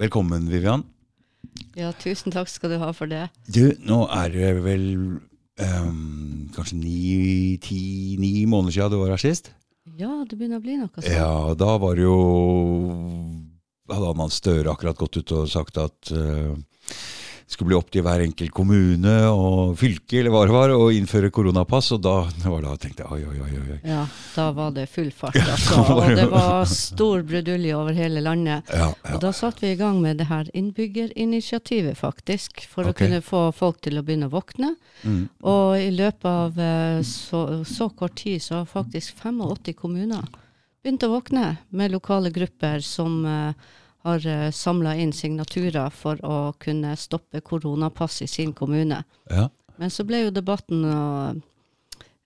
Velkommen, Vivian. Ja, tusen takk skal du ha for det. Du, nå er det vel um, kanskje ni-ti-ni måneder siden du var her sist? Ja, det begynner å bli noe sånt. Ja, da var det jo Hadde Anna Støre akkurat gått ut og sagt at uh, det skulle bli opp til hver enkelt kommune og fylke eller hva det var, å innføre koronapass. Og da var det da jeg tenkte oi, oi, oi. oi. Ja, da var det full fart, altså. Og det var stor brudulje over hele landet. Ja, ja. Og da satte vi i gang med det her innbyggerinitiativet, faktisk. For okay. å kunne få folk til å begynne å våkne. Mm. Og i løpet av eh, så, så kort tid så har faktisk 85 kommuner begynt å våkne med lokale grupper som eh, har uh, samla inn signaturer for å kunne stoppe koronapass i sin kommune. ja. Men så ble jo debatten uh,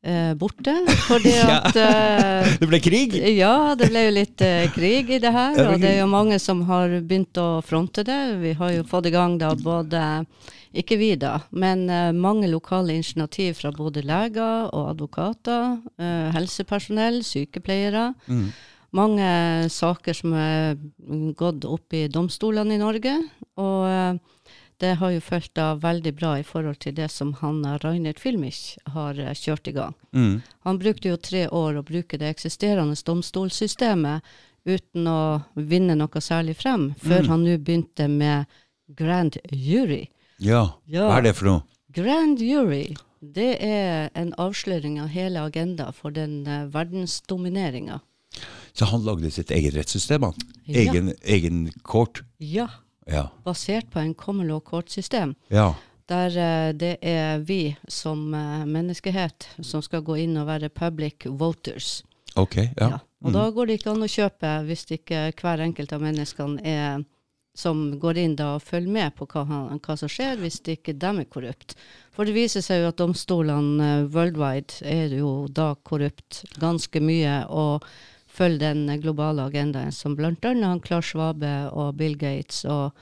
eh, borte, fordi at eh, Det ble krig! ja, det ble jo litt eh, krig i det her, og det er jo mange som har begynt å fronte det. Vi har jo fått i gang da både, ikke vi da, men uh, mange lokale initiativ fra både leger og advokater, eh, helsepersonell, sykepleiere. Mm. Mange saker som er gått opp i domstolene i Norge, og eh, det har jo fulgt da veldig bra i forhold til det som han eh, Reinert Filmich har eh, kjørt i gang. Mm. Han brukte jo tre år å bruke det eksisterende domstolssystemet uten å vinne noe særlig frem, før Mm. han nå begynte med grand jury. Ja. Ja. Hva er det for noe? Grand jury, det er en avsløring av hele agenda for den uh, verdensdomineringa. Så han lagde sitt eget rettssystem, han? Ja. Egen, egen court? Ja, Ja. basert på en common law court-system. ja. Der eh, det er vi som eh, menneskehet som skal gå inn og være public voters. Ok. Ja. Ja. Og da går det ikke an å kjøpe hvis ikke hver enkelt av menneskene er som går inn da og følger med på hva, han, hva som skjer, hvis det ikke dem er korrupt. For det viser seg jo at domstolene eh, worldwide er jo da korrupt ganske mye, og følger den globale agendaen som blant annet Svabe og Bill Gates og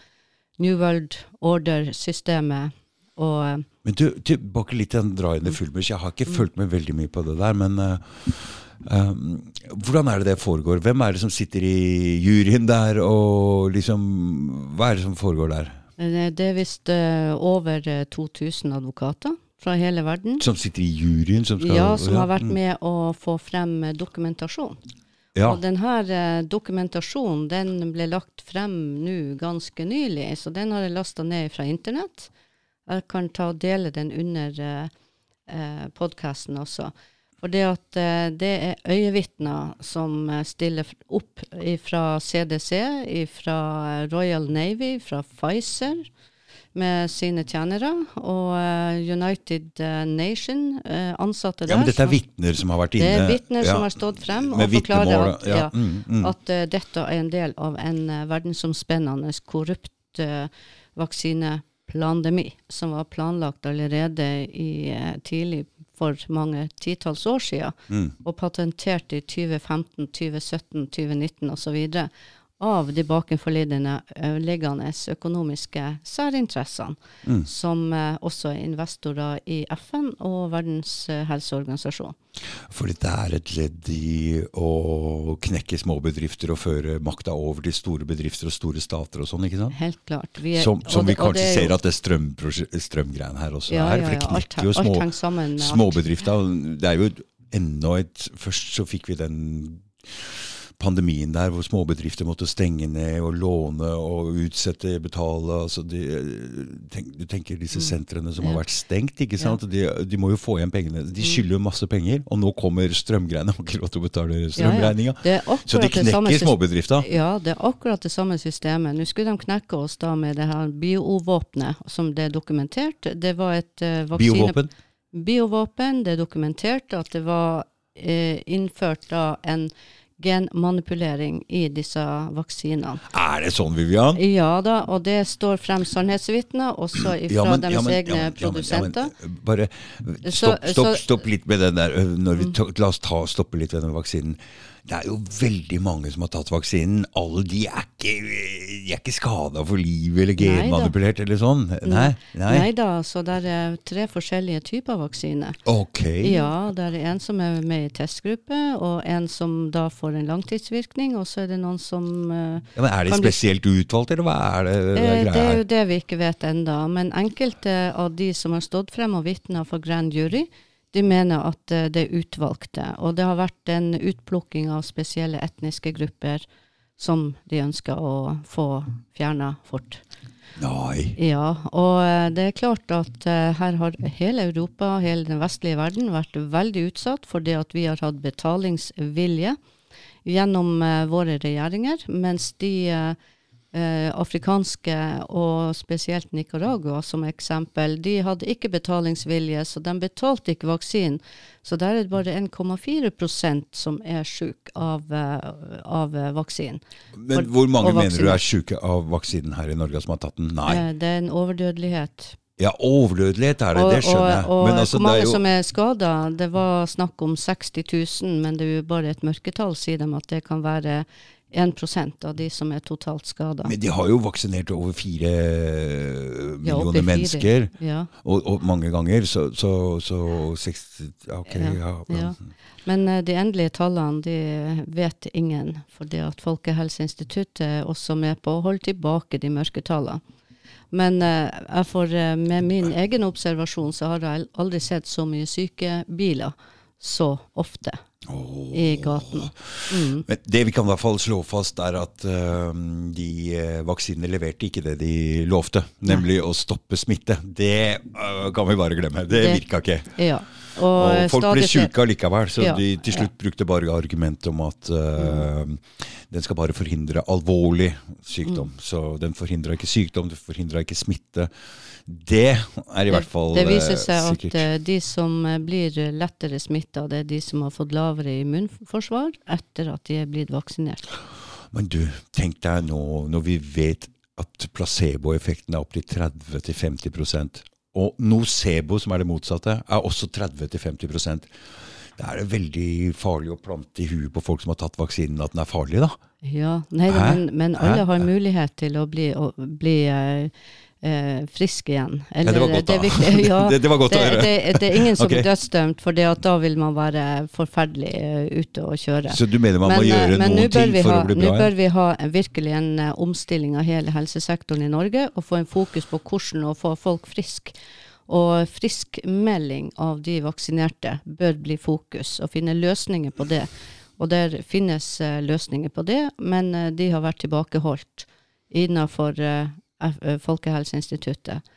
New World Order-systemet og Men du, tilbake litt til den Dra inn Mm. i. Jeg har ikke fulgt med veldig mye på det der, men um, hvordan er det det foregår? Hvem er det som sitter i juryen der, og liksom Hva er det som foregår der? eh, det er visst over eh, 2000 advokater fra hele verden. Som sitter i juryen? Som skal Ja, som har vært mm. med å få frem dokumentasjon. Ja. Og denne eh, dokumentasjonen den ble lagt frem nå ganske nylig, så den har jeg lasta ned fra internett. Jeg kan ta og dele den under eh, eh, podkasten også. For det at eh, det er øyevitner som eh, stiller opp fra CDC, fra Royal Navy, fra Pfizer med sine tjenere, og eh, United eh, Nation, eh, ansatte der. ja, men dette er som- vitner som har vært det er vitner ja, som har stått frem og forklarer at, ja. Mm, mm. at uh, dette er en del av en uh, verdensomspennende korrupt uh, vaksineplandemi som var planlagt allerede i, tidlig for mange titalls år siden, Mm. og patentert i 2015, 2017, 2019 osv. av de bakenforliggende eh, økonomiske særinteressene, Mm. som eh, også er investorer i FN og Verdens eh, helseorganisasjon. For dette er et ledd i å knekke småbedrifter og føre makta over til store bedrifter og store stater og sånn, ikke sant? Helt klart. Vi er- Som, som vi det- og kanskje det er ser at det strøm, strømgreiene her også Ja, er. For det knekker jo små, småbedrifter. Det er jo enda et Først så fikk vi den pandemien der hvor småbedrifter måtte stenge ned og låne og utsette, betale. Altså de, tenk, du tenker disse sentrene som har Mm. Vært stengt, ikke sant? De, de må jo få igjen pengene. De skylder jo masse penger, og nå kommer strømgreiene. Har ikke lov til å betale Ja, ja. strømregninga. Det er Så de knekker småbedrifta. Ja, det er akkurat det samme systemet. Nå skulle de knekke oss da med det her biovåpenet, som det er dokumentert. Det var et uh, vaksine... Biovåpen. Biovåpen. Det er dokumentert at det var eh, innført da en genmanipulering i disse vaksinene. Er det sånn, Vivian? Ja da, og det står frem sannhetsvitner, også fra Ja, men- deres ja, men- egne ja, men- produsenter. Bare stopp, stopp, stopp litt med den der. vi ta, la oss ta, stoppe litt ved den vaksinen. Det er jo veldig mange som har tatt vaksinen. Alle de er ikke, de er ikke skada for livet eller genmanipulert eller sånn. Nei? Nei. Nei da, så det er tre forskjellige typer vaksine. Ok. Ja, det er en som er med i testgruppe, og en som da får en langtidsvirkning, og så er det noen som eh, Ja, men er de spesielt utvalgt, eller hva er det, det Eh, er Det er jo det vi ikke vet enda, men enkelte av de som har stått frem og vitna for grand jury, de mener at eh, det er utvalgte. Og det har vært en utplukking av spesielle etniske grupper som de ønsker å få fjerna fort. Nei. Ja, og eh, det er klart at eh, her har hele Europa, hele den vestlige verden, vært veldig utsatt for det at vi har hatt betalingsvilje gjennom våre regjeringer, mens de eh, afrikanske, og spesielt Nicaragua som eksempel, de hadde ikke betalingsvilje, så de betalte ikke vaksinen. Så der er det bare 1,4% som er syk av, eh, av eh, vaksinen. Men For- hvor mange mener du er sjuke av vaksinen her i Norge som har tatt den? Nei. Eh, det er en overdødelighet. Ja, overdødelighet er det, Og, det skjønner jeg. og, og Men altså, hvor mange jo som er skada, det var snakk om 60 000, men det er jo bare et mørketall, sier de, at det kan være 1% av de som er totalt skada. Men de har jo vaksinert over fire millioner ja, mennesker. Ja, Og, og mange ganger, så, så, så 60 Ok, ja. Ja. Men uh, de endelige tallene de vet ingen, fordi at Folkehelseinstituttet er også med på å holde tilbake de mørke tallene. Men uh, får, uh, med min egen observasjon så har jeg aldri sett så mye syke biler så ofte i gaten. Mm. Men det vi kan i hvert fall slå fast, er at uh, de eh, vaksinene leverte ikke det de lovte, nemlig å stoppe smitte. Det uh, kan vi bare glemme. Det, Det- virka ikke. Ja. Og, Og folk ble sjuke allikevel, så Ja, de til slutt brukte bare argumentet om at eh, den skal bare forhindre alvorlig sykdom. Mm. Så den forhindra ikke sykdom, den forhindra ikke smitte. Det er i hvert fall sikkert. Det viser eh, seg at sikkert. eh, de som blir lettere smitta, det er de som har fått lavere immunforsvar etter at de er blitt vaksinert. Men du, tenk deg nå når vi vet at placeboeffekten er opp til 30-50 og nocebo, som er det motsatte, er også 30-50% Da er det veldig farlig å plante i huet på folk som har tatt vaksinen at den er farlig, da. Ja, nei, men, men alle har mulighet til å bli, å bli eh, eh, frisk igjen. Ja, det var godt, det viktig- ja, det, det var godt å høre. det, det er ingen som okay. blir dødsdømt, for da vil man være forferdelig eh, ute og kjøre. Så du mener man må eh, gjøre men noen ting for ha, å bli bra? Nå bør vi ha virkelig en uh, omstilling av hele helsesektoren i Norge, og få en fokus på hvordan å få folk frisk. Og friskmelding av de vaksinerte bør bli fokus, og finne løsninger på det. Og der finnes uh, løsninger på det, men uh, de har vært tilbakeholdt eh, eh, Folkehelseinstituttet.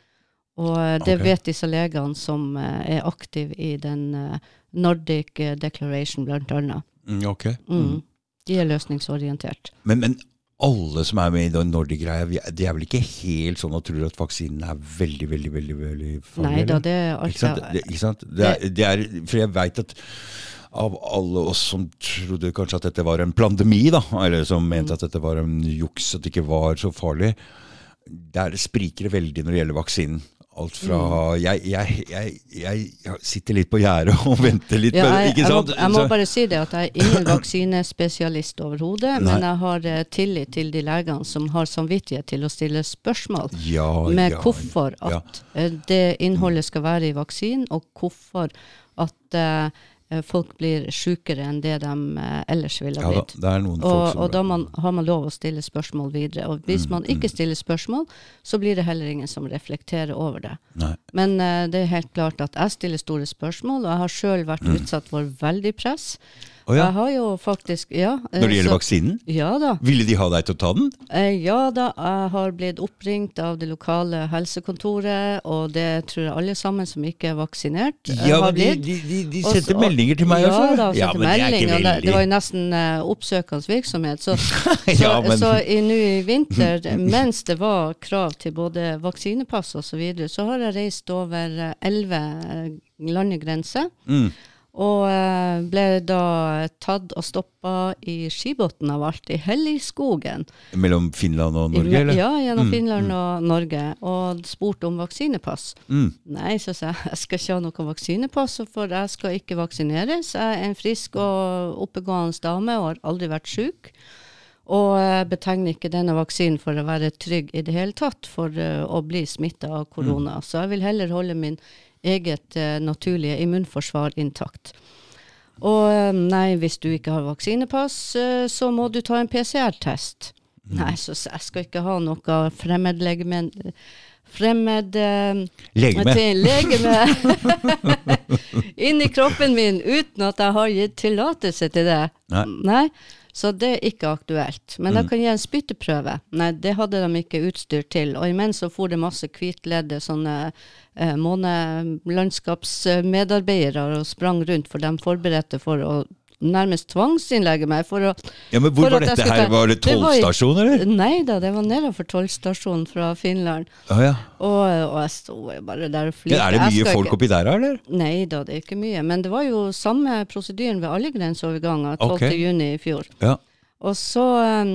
Og eh, det okay. vet disse legene som eh, er aktive i den eh, Nordic eh, Declaration, blant annet. Mm. Mm. De er løsningsorientert. Men, men alle som er med i den Nordic-greia, de er vel ikke helt sånn og tror at vaksinen er veldig, veldig, veldig, veldig farlig? Nei da, det er Ikke sant? alt Det, ikke sant? Det er, det er, for jeg veit at av alle oss som trodde kanskje at dette var en pandemi, da, eller som mente at dette var en juks, at det ikke var så farlig, der spriker det veldig når det gjelder vaksinen. Alt fra jeg, jeg, jeg, jeg sitter litt på gjerdet og venter litt, Ja, jeg, ikke jeg, må, jeg må bare si det at jeg er ingen vaksinespesialist overhodet, men jeg har eh, tillit til de legene som har samvittighet til å stille spørsmål ja, med ja, hvorfor at eh, det innholdet skal være i vaksinen, og hvorfor at eh, folk blir sykere enn det de eh, ellers ville ha Ja blitt. folk Og, og da man, har man lov å stille spørsmål videre. Og hvis Mm, man ikke stiller spørsmål, så blir det heller ingen som reflekterer over det. Nei. Men uh, det er helt klart at jeg stiller store spørsmål, og jeg har sjøl vært utsatt for veldig press. Mm. ja. Jeg har jo faktisk Ja. eh, Når det gjelder så- vaksinen? Ja da. Ville de ha deg til å ta den? Eh, ja da, jeg har blitt oppringt av det lokale helsekontoret, og det tror jeg alle sammen som ikke er vaksinert, eh, Ja, har blitt. de, de, de sendte så- meldinger til meg ja, også. Da, Ja, sendte meldinger. det og det, var jo nesten uh, oppsøkende virksomhet. Så, så, Ja, men- så i, nå i vinter, mens det var krav til både vaksinepass og så videre, så har jeg reist over elleve landegrenser. Mm. Og eh, ble da tatt og stoppa i Skibotn av alt, i Helligskogen. Mellom Finland og Norge, eller? Ja, gjennom Mm, Finland og Norge. Og spurte om vaksinepass. Mm. Nei, så sa jeg, jeg skal ikke ha noe vaksinepass, for jeg skal ikke vaksineres. Jeg er en frisk og oppegående dame og har aldri vært syk. Og jeg betegner ikke denne vaksinen for å være trygg i det hele tatt for eh, å bli smitta av korona. Så jeg vil heller holde min eget eh, naturlige immunforsvar intakt. Og eh, nei, hvis du ikke har vaksinepass, eh, så må du ta en PCR-test. Nei, så jeg skal ikke ha noe fremmedlegeme... Fremmed eh, Legeme. legeme inni kroppen min uten at jeg har gitt tillatelse til det. Nei. Nei. Så det er ikke aktuelt. Men de kan gi en spytteprøve. Nei, det hadde de ikke utstyr til. Og imens så for det masse hvitledde sånne eh, månelandskapsmedarbeidere og sprang rundt, for de forberedte for å nærmest tvangsinnlegge meg for å Ja, men hvor var dette her? Var det tollstasjon, eller? Nei da, det var nedover tollstasjonen fra Finland. Ah, ja. Og, og jeg sto bare der og flirte. Er det mye folk ikke- oppi der, eller? Nei da, det er ikke mye. Men det var jo samme prosedyren ved alle grenseoverganger 12. okay. i fjor. Ja. Og så um,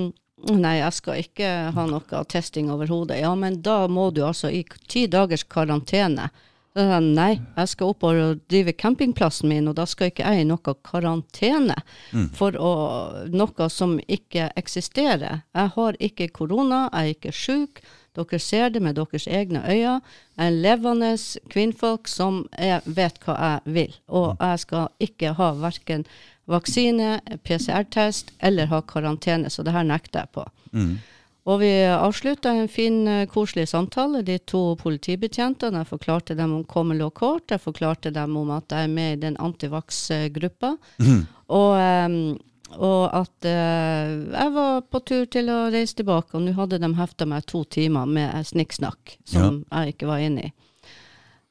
Nei, jeg skal ikke ha noe testing overhodet. Ja, men da må du altså i ti dagers karantene. Da sa jeg, Nei, jeg skal opp og drive campingplassen min, og da skal ikke jeg i noe karantene for å, noe som ikke eksisterer. Jeg har ikke korona, jeg er ikke sjuk. Dere ser det med deres egne øyne. Jeg er levende kvinnfolk som er, vet hva jeg vil. Og jeg skal ikke ha verken vaksine, PCR-test eller ha karantene, så det her nekter jeg på. Og vi avslutta en fin, eh, koselig samtale, de to politibetjentene. Jeg forklarte dem om Common Law Court, jeg forklarte dem om at jeg er med i den antivax-gruppa. Og, em, og at eh, jeg var på tur til å reise tilbake, og nå hadde de hefta meg to timer med snikksnakk som jeg ikke var inne i.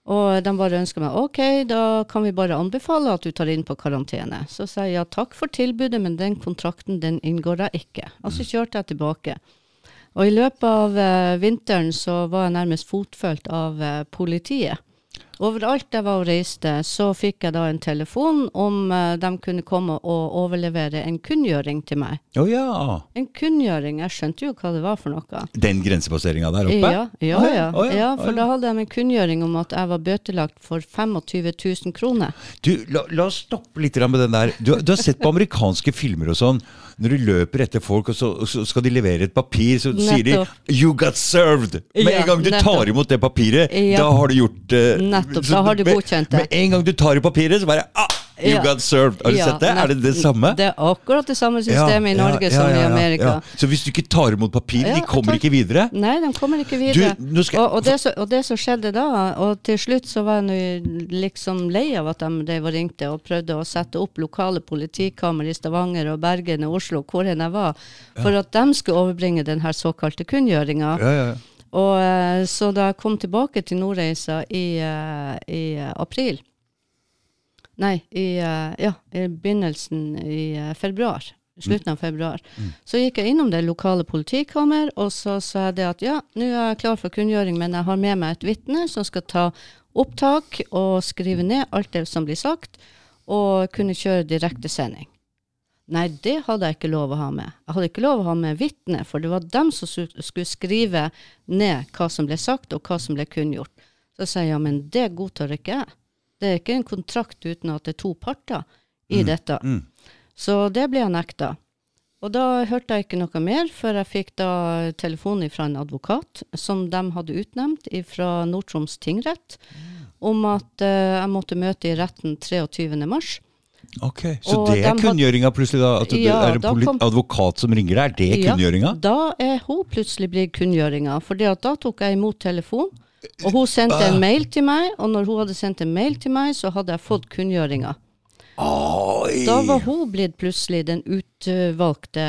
Og de bare ønska meg ok, da kan vi bare anbefale at du tar inn på karantene. Så sa jeg ja takk for tilbudet, men den kontrakten den inngår jeg ikke. Og så kjørte jeg tilbake. Og i løpet av uh, vinteren så var jeg nærmest fotfølgt av uh, politiet. Overalt jeg var og reiste, så fikk jeg da en telefon om uh, de kunne komme og overlevere en kunngjøring til meg. Å ja. En kunngjøring, jeg skjønte jo hva det var for noe. Den grensepasseringa der oppe? Ja, ja, oh, ja. Oh, ja, for da hadde de en kunngjøring om at jeg var bøtelagt for 25 000 kroner. Du, la, la oss stoppe litt med den der. Du, du har sett på amerikanske filmer og sånn. Når du løper etter folk, og så, og så skal de levere et papir, så sier de 'you got served'. Med Ja, en gang du tar imot det papiret, Ja. da har du gjort uh, Nettopp, så da har du godkjent det. Med en gang du tar i papiret, så bare ah, 'you got served'. Har du sett det? Er det det samme? Det er akkurat det samme systemet i Norge som i Amerika. Så hvis du ikke tar imot papir, de kommer ikke videre? Nei, de kommer ikke videre. Du, skal og, og, det som, og det som skjedde da, og til slutt så var jeg liksom lei av at de drev og ringte og prøvde å sette opp lokale politikammer i Stavanger og Bergen og Oslo, hvor enn jeg var, for at de skulle overbringe den her såkalte kunngjøringa. Ja, ja. Og eh, så da jeg kom tilbake til Nordreisa i, eh, i april Nei, i, eh, ja, i begynnelsen i eh, februar. Slutten av februar. Så gikk jeg innom det lokale politikammer, og så sa jeg det at ja, nå er jeg klar for kunngjøring, men jeg har med meg et vitne som skal ta opptak og skrive ned alt det som blir sagt, og kunne kjøre direktesending. Nei, det hadde jeg ikke lov å ha med. Jeg hadde ikke lov å ha med vitne, for det var dem som skulle skrive ned hva som ble sagt, og hva som ble kunngjort. Så sa jeg ja, men det godtar ikke jeg. Det er ikke en kontrakt uten at det er to parter i dette. mm. Så det ble jeg nekta. Og da hørte jeg ikke noe mer før jeg fikk da telefon fra en advokat som de hadde utnevnt fra Nord-Troms tingrett, om at uh, jeg måtte møte i retten 23. mars. Ok, Så Og det er kunngjøringa plutselig, da? At det Ja, er en kom- advokat som ringer deg? Er det Ja. Da er hun plutselig blitt kunngjøringa, for da tok jeg imot telefon. Og hun sendte en mail til meg, og når hun hadde sendt en mail til meg, så hadde jeg fått kunngjøringa. Da var hun blitt plutselig den utvalgte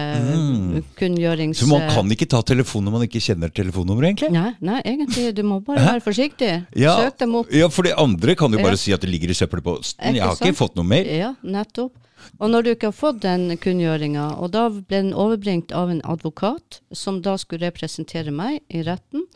kunngjørings... Mm. Så man kan ikke ta telefon når man ikke kjenner telefonnummeret, egentlig? Nei, nei, egentlig, du må bare være forsiktig. Ja, Søk dem opp. ja, for de andre kan jo bare Ja. si at det ligger i søppelposten. Jeg har ikke fått noe mer. Ja, nettopp. Og når du ikke har fått den kunngjøringa, og da ble den overbringt av en advokat, som da skulle representere meg i retten,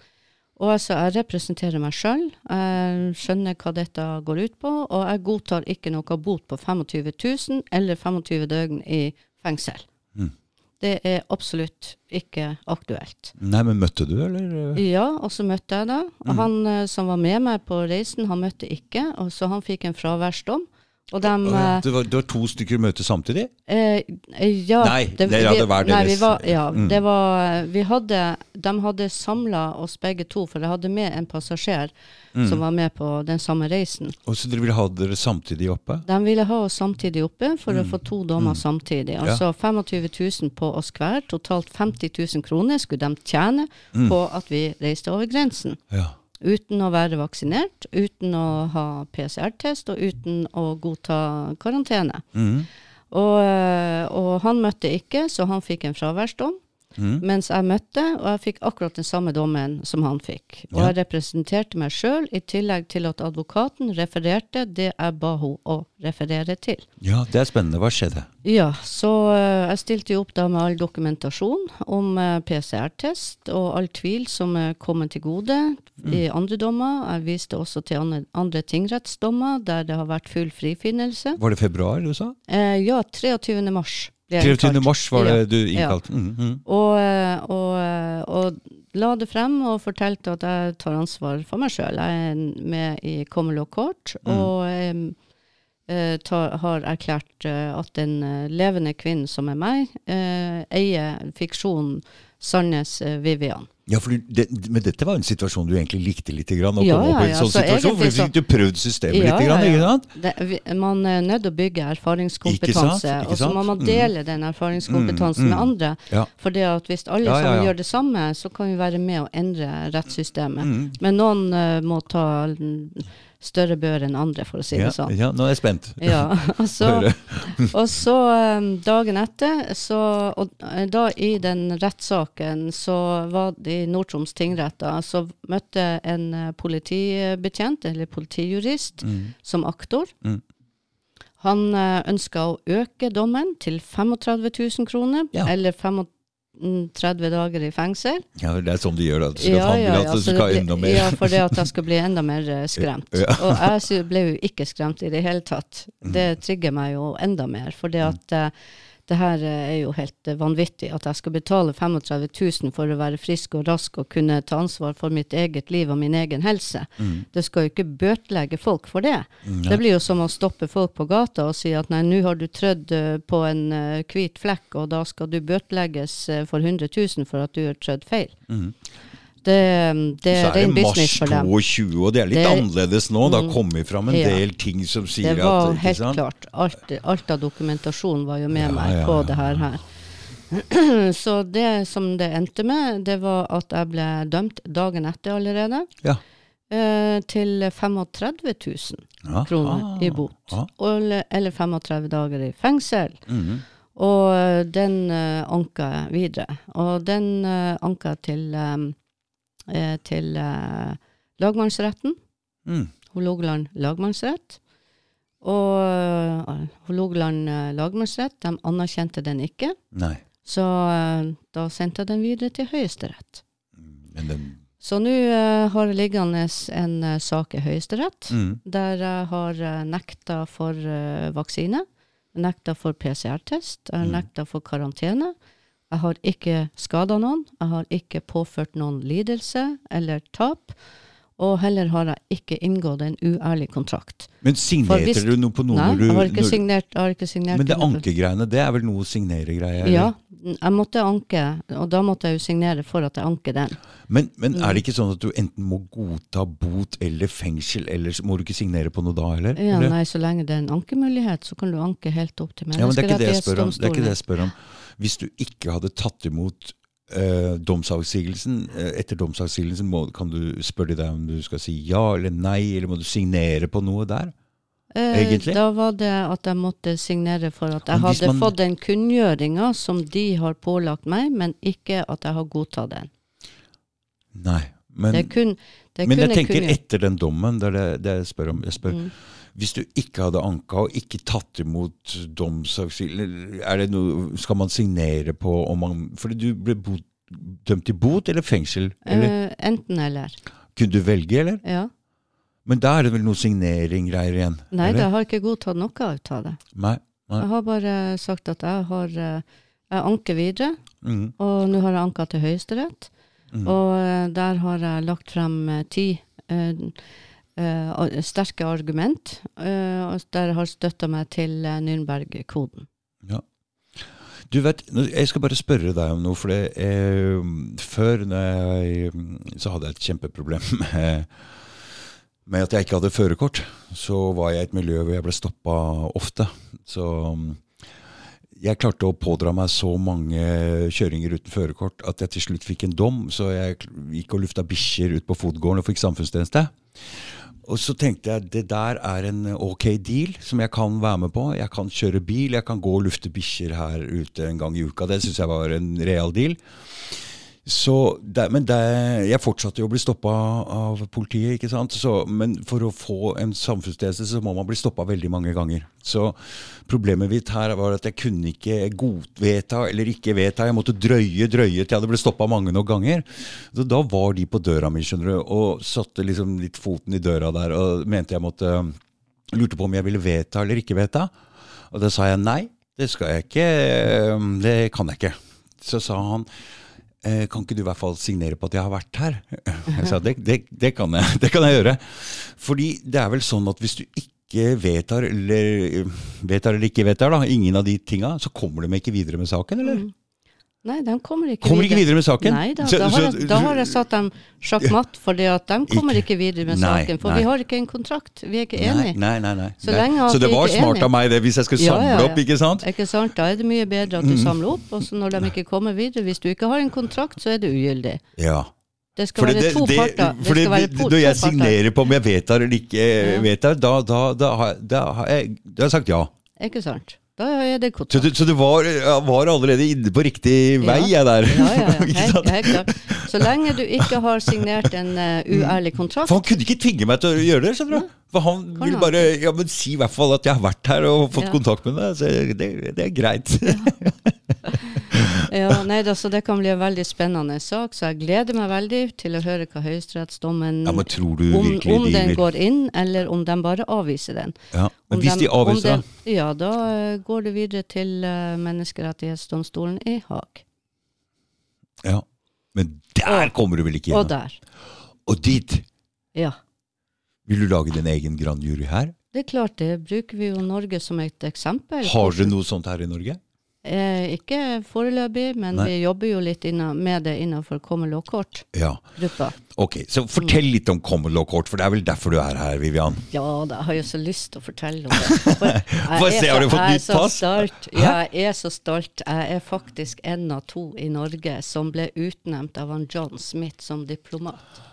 Og altså, jeg representerer meg sjøl. Jeg skjønner hva dette går ut på, og jeg godtar ikke noe bot på 25 000 eller 25 døgn i fengsel. Mm. Det er absolutt ikke aktuelt. Nei, men møtte du, eller? Ja, og så møtte jeg da. Mm. han eh, som var med meg på reisen, han møtte ikke, og så han fikk en fraværsdom. Og de, Å, eh, det, var, det var to stykker møte samtidig? Eh, ja, Nei, dere hadde hver deres. var, ja, Mm. det var Vi hadde De hadde samla oss begge to, for jeg hadde med en passasjer Mm. som var med på den samme reisen. Og så dere ville ha dere samtidig oppe? De ville ha oss samtidig oppe for å Mm. få to dommer samtidig. Altså 25 000 på oss hver. Totalt 50 000 kroner skulle de tjene Mm. på at vi reiste over grensen. Ja. Uten å være vaksinert, uten å ha PCR-test og uten å godta karantene. Mm. Og, øh, og han møtte ikke, så han fikk en fraværsdom. Mhm. Mens jeg møtte, og jeg fikk akkurat den samme dommen som han fikk. Og Ja. jeg representerte meg sjøl, i tillegg til at advokaten refererte det jeg ba henne å referere til. ja, det er spennende. Hva skjedde? Ja, så øh, jeg stilte jo opp da med all dokumentasjon om øh, PCR-test og all tvil som kommet til gode i andre dommer. Jeg viste også til andre, andre tingrettsdommer der det har vært full frifinnelse. Var det februar du sa? Eh, ja, 23. mars. Ble 23. mars var det Ja. du innkalt? Mhm, mhm. Og, og, og la det frem og fortalte at jeg tar ansvar for meg sjøl. Jeg er med i Common Law Court Mm. og tar, har erklært eh, at den eh, levende kvinnen som er meg, eh, eier fiksjonen Sandnes eh, Vivian. Ja, det, men dette var en situasjon du egentlig likte litt, grann, å Ja, komme opp i en ja, sånn så situasjon, for du fikk du prøvd systemet litt, grann, ikke sant? Det, vi, man er nødt til å bygge erfaringskompetanse, og så må man Mm. dele den erfaringskompetansen Mm, med mm. andre. Ja. For det at hvis alle Ja, ja, sammen gjør det samme, så kan vi være med å endre rettssystemet. Mm. Men noen uh, må ta mm, større bør enn andre, for å si det sånn. ja, nå er jeg spent. Ja, og så, og så eh, dagen etter, så, og eh, da i den rettssaken, så var det i Nord-Troms tingrett, så møtte en eh, politibetjent, eller politijurist, Mm. som aktor. Mm. Han uh, ønska å øke dommen til 35 000 kroner, Ja. eller 35 dager i fengsel. Ja, det er sånn de gjør det. Så at ja, ja, at det skal enda mer. Ja, for det at jeg skal bli enda mer eh, skremt. Ja. Og jeg ble jo ikke skremt i det hele tatt. Mm. Det trigger meg jo enda mer, for det at eh, det her eh, er jo helt eh, vanvittig. At jeg skal betale 35 000 for å være frisk og rask og kunne ta ansvar for mitt eget liv og min egen helse. Mm. Det skal jo ikke bøtelegge folk for det. Nei. Det blir jo som å stoppe folk på gata og si at nei, nå har du trødd eh, på en hvit flekk, og da skal du bøtelegges for 100 000 for at du har trødd feil. Mhm. Det, det Så er det, det mars business for dem. 22, og det er litt Det er- annerledes nå. Det har Mm. kommet fram en Ja. del ting som Det sier var at helt klart. Alt, alt av dokumentasjon var jo med Ja, meg på ja, det her. her. Så det som det endte med, det var at jeg ble dømt dagen etter allerede. Ja. Eh, til 35 000 Aha. kroner i bot. Eller, eller 35 dager i fengsel. Mhm. Og eh, den uh, anka jeg videre. Og den uh, anka jeg til, um, eh, til eh, lagmannsretten. Mm. Hålogaland lagmannsrett. Og Hålogaland uh, lagmannsrett, de anerkjente den ikke. Nei. Så uh, da sendte jeg den videre til Høyesterett. Men den Så nå uh, har det liggende en uh, sak i Høyesterett mm. der jeg har uh, nekta for vaksine. Nekta for PCR-test. Mm. nekta for karantene. Jeg har ikke skada noen. Jeg har ikke påført noen lidelse eller tap. Og heller har jeg ikke inngått en uærlig kontrakt. Men signerte hvis- du noe på noe Nei, når du jeg har ikke signert. Har ikke signert Men det ankegreiene, det er vel noe signere-greie? Ja, jeg måtte anke, og da måtte jeg jo signere for at jeg anker den. Men, men Mm. er det ikke sånn at du enten må godta bot eller fengsel, eller må du ikke signere på noe da heller? Ja, eller? nei, så lenge det er en ankemulighet, så kan du anke helt opp til Ja, men det er ikke det jeg spør om. Det er ikke det jeg spør om. Hvis du ikke hadde tatt imot eh, domsavsigelsen, eh, etter domsavsigelsen må, kan du spørre deg om du skal si ja eller nei, eller må du signere på noe der? Eh. Da var det at jeg måtte signere for at jeg hadde man- fått den kunngjøringa som de har pålagt meg, men ikke at jeg har godtatt den. Nei. Men, det kun, men jeg tenker kunngjøring. etter den dommen, det er det, det jeg spør om. Jeg spør, Mm. Hvis du ikke hadde anka og ikke tatt imot noe, skal man signere på om man Fordi du ble bot, dømt til bot eller fengsel? Eller? Uh, enten eller. Kunne du velge, eller? Ja. Men da er det vel noe signering-greier igjen? Nei, eller? jeg har ikke godtatt noe ut av det. Nei. Nei. Jeg har bare sagt at jeg har eh, Jeg anker videre, Mm. og nå har jeg anka til Høyesterett. Mm. Og eh, der har jeg lagt frem ti eh, ar- sterke argument, uh, og der har støtta meg til eh, Nürnberg-koden. Du vet, Jeg skal bare spørre deg om noe. for det, eh, Før jeg, så hadde jeg et kjempeproblem med, med at jeg ikke hadde førerkort. Så var jeg i et miljø hvor jeg ble stoppa ofte. Så mm, jeg klarte å pådra meg så mange kjøringer uten førerkort at jeg til slutt fikk en dom. Så jeg gikk og lufta bikkjer ut på fotgården og fikk samfunnstjeneste. Og så tenkte jeg det der er en ok deal som jeg kan være med på. Jeg kan kjøre bil, jeg kan gå og lufte bikkjer her ute en gang i uka. Det syns jeg var en real deal. Det, men det, jeg fortsatte jo å bli stoppa av politiet. ikke sant? Så, men for å få en samfunnstjeneste så må man bli stoppa veldig mange ganger. Så problemet mitt her var at jeg kunne ikke godvedta eller ikke vedta. Jeg måtte drøye, drøye til jeg hadde blitt stoppa mange nok ganger. Så da var de på døra mi skjønner du, og satte liksom litt foten i døra der og mente jeg måtte Lurte på om jeg ville vedta eller ikke vedta. Og da sa jeg nei, det skal jeg ikke. Det kan jeg ikke. Så sa han kan ikke du i hvert fall signere på at jeg har vært her? Jeg sa det, det, det, kan, jeg, det kan jeg gjøre. Fordi det er vel sånn at hvis du ikke vedtar eller, vedtar eller ikke vedtar, ingen av de tinga, så kommer de ikke videre med saken, eller? Nei, de kommer ikke Kommer ikke videre med saken? Nei da, da har, jeg, da har jeg satt dem sjakkmatt, for de kommer ikke videre med Nei, saken. For nei. vi har ikke en kontrakt, vi er ikke enige. nei, nei. nei. Så så det var smart av meg det, hvis jeg skulle Ja, samle ja, ja. opp, ikke sant? Ikke sant? Da er det mye bedre at Mm. du samler opp, og så når de ikke kommer videre Hvis du ikke har en kontrakt, så er det ugyldig. Ja. Det skal Fordi være det, to det, parter. Det skal være to, når jeg parter. signerer på om jeg vedtar eller ikke vedtar, da, da, da, har- da, har jeg, da har jeg sagt ja. Ikke sant? Da er det Så, du, så du var, var allerede inne på riktig vei, jeg der. Ja, ja, ja. Helt, helt klart. Så lenge du ikke har signert en uh, uærlig kontrakt, For han kunne ikke tvinge meg til å gjøre det. skjønner du? For han ville bare ja, men si i hvert fall at jeg har vært her og fått Ja. kontakt med deg. Så det, det er greit. Ja, nei altså, det kan bli en veldig spennende sak, så jeg gleder meg veldig til å høre hva høyesterettsdommen Ja, om, om de den går inn, eller om de bare avviser den. ja. Men Om hvis de de avviser den- Ja, da eh, går det videre til uh, Menneskerettighetsdomstolen i Haag. ja. Men der Og- kommer du vel ikke Og der. Og dit Ja. vil du lage din egen grand jury her? Det er klart, det bruker vi jo Norge som et eksempel. Har dere noe sånt her i Norge? Eh, ikke foreløpig, men Nei. vi jobber jo litt inna, med det innenfor common law court-gruppa. Ok, Så fortell litt om common law court, for det er vel derfor du er her, Vivian? Ja, da har jeg jo så lyst til å fortelle om det. For Få se, har du fått nytt pass? Stolt. Jeg er så stolt. Jeg er faktisk en av to i Norge som ble utnevnt av han John Smith som diplomat.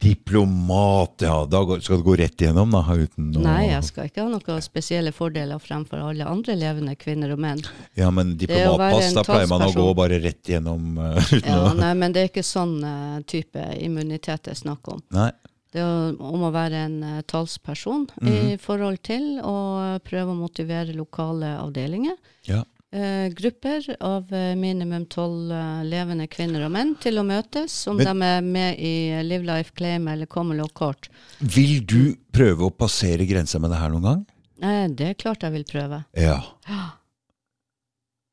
Diplomat, ja. Da skal du gå rett igjennom, da? Uten å Nei, jeg skal ikke ha noen spesielle fordeler fremfor alle andre levende kvinner og menn. Ja, men diplomatpass, da pleier man å gå bare rett igjennom uh, uten Ja, å nei, men det er ikke sånn uh, type immunitet det er snakk om. Nei. Det er om å være en uh, talsperson i forhold til å prøve å motivere lokale avdelinger. Ja. Eh, grupper av eh, minimum tolv eh, levende kvinner og menn til å møtes, om Men- de er med i Live Life Claim eller Common Court. Vil du prøve å passere grensa med det her noen gang? Eh, det er klart jeg vil prøve. Ja.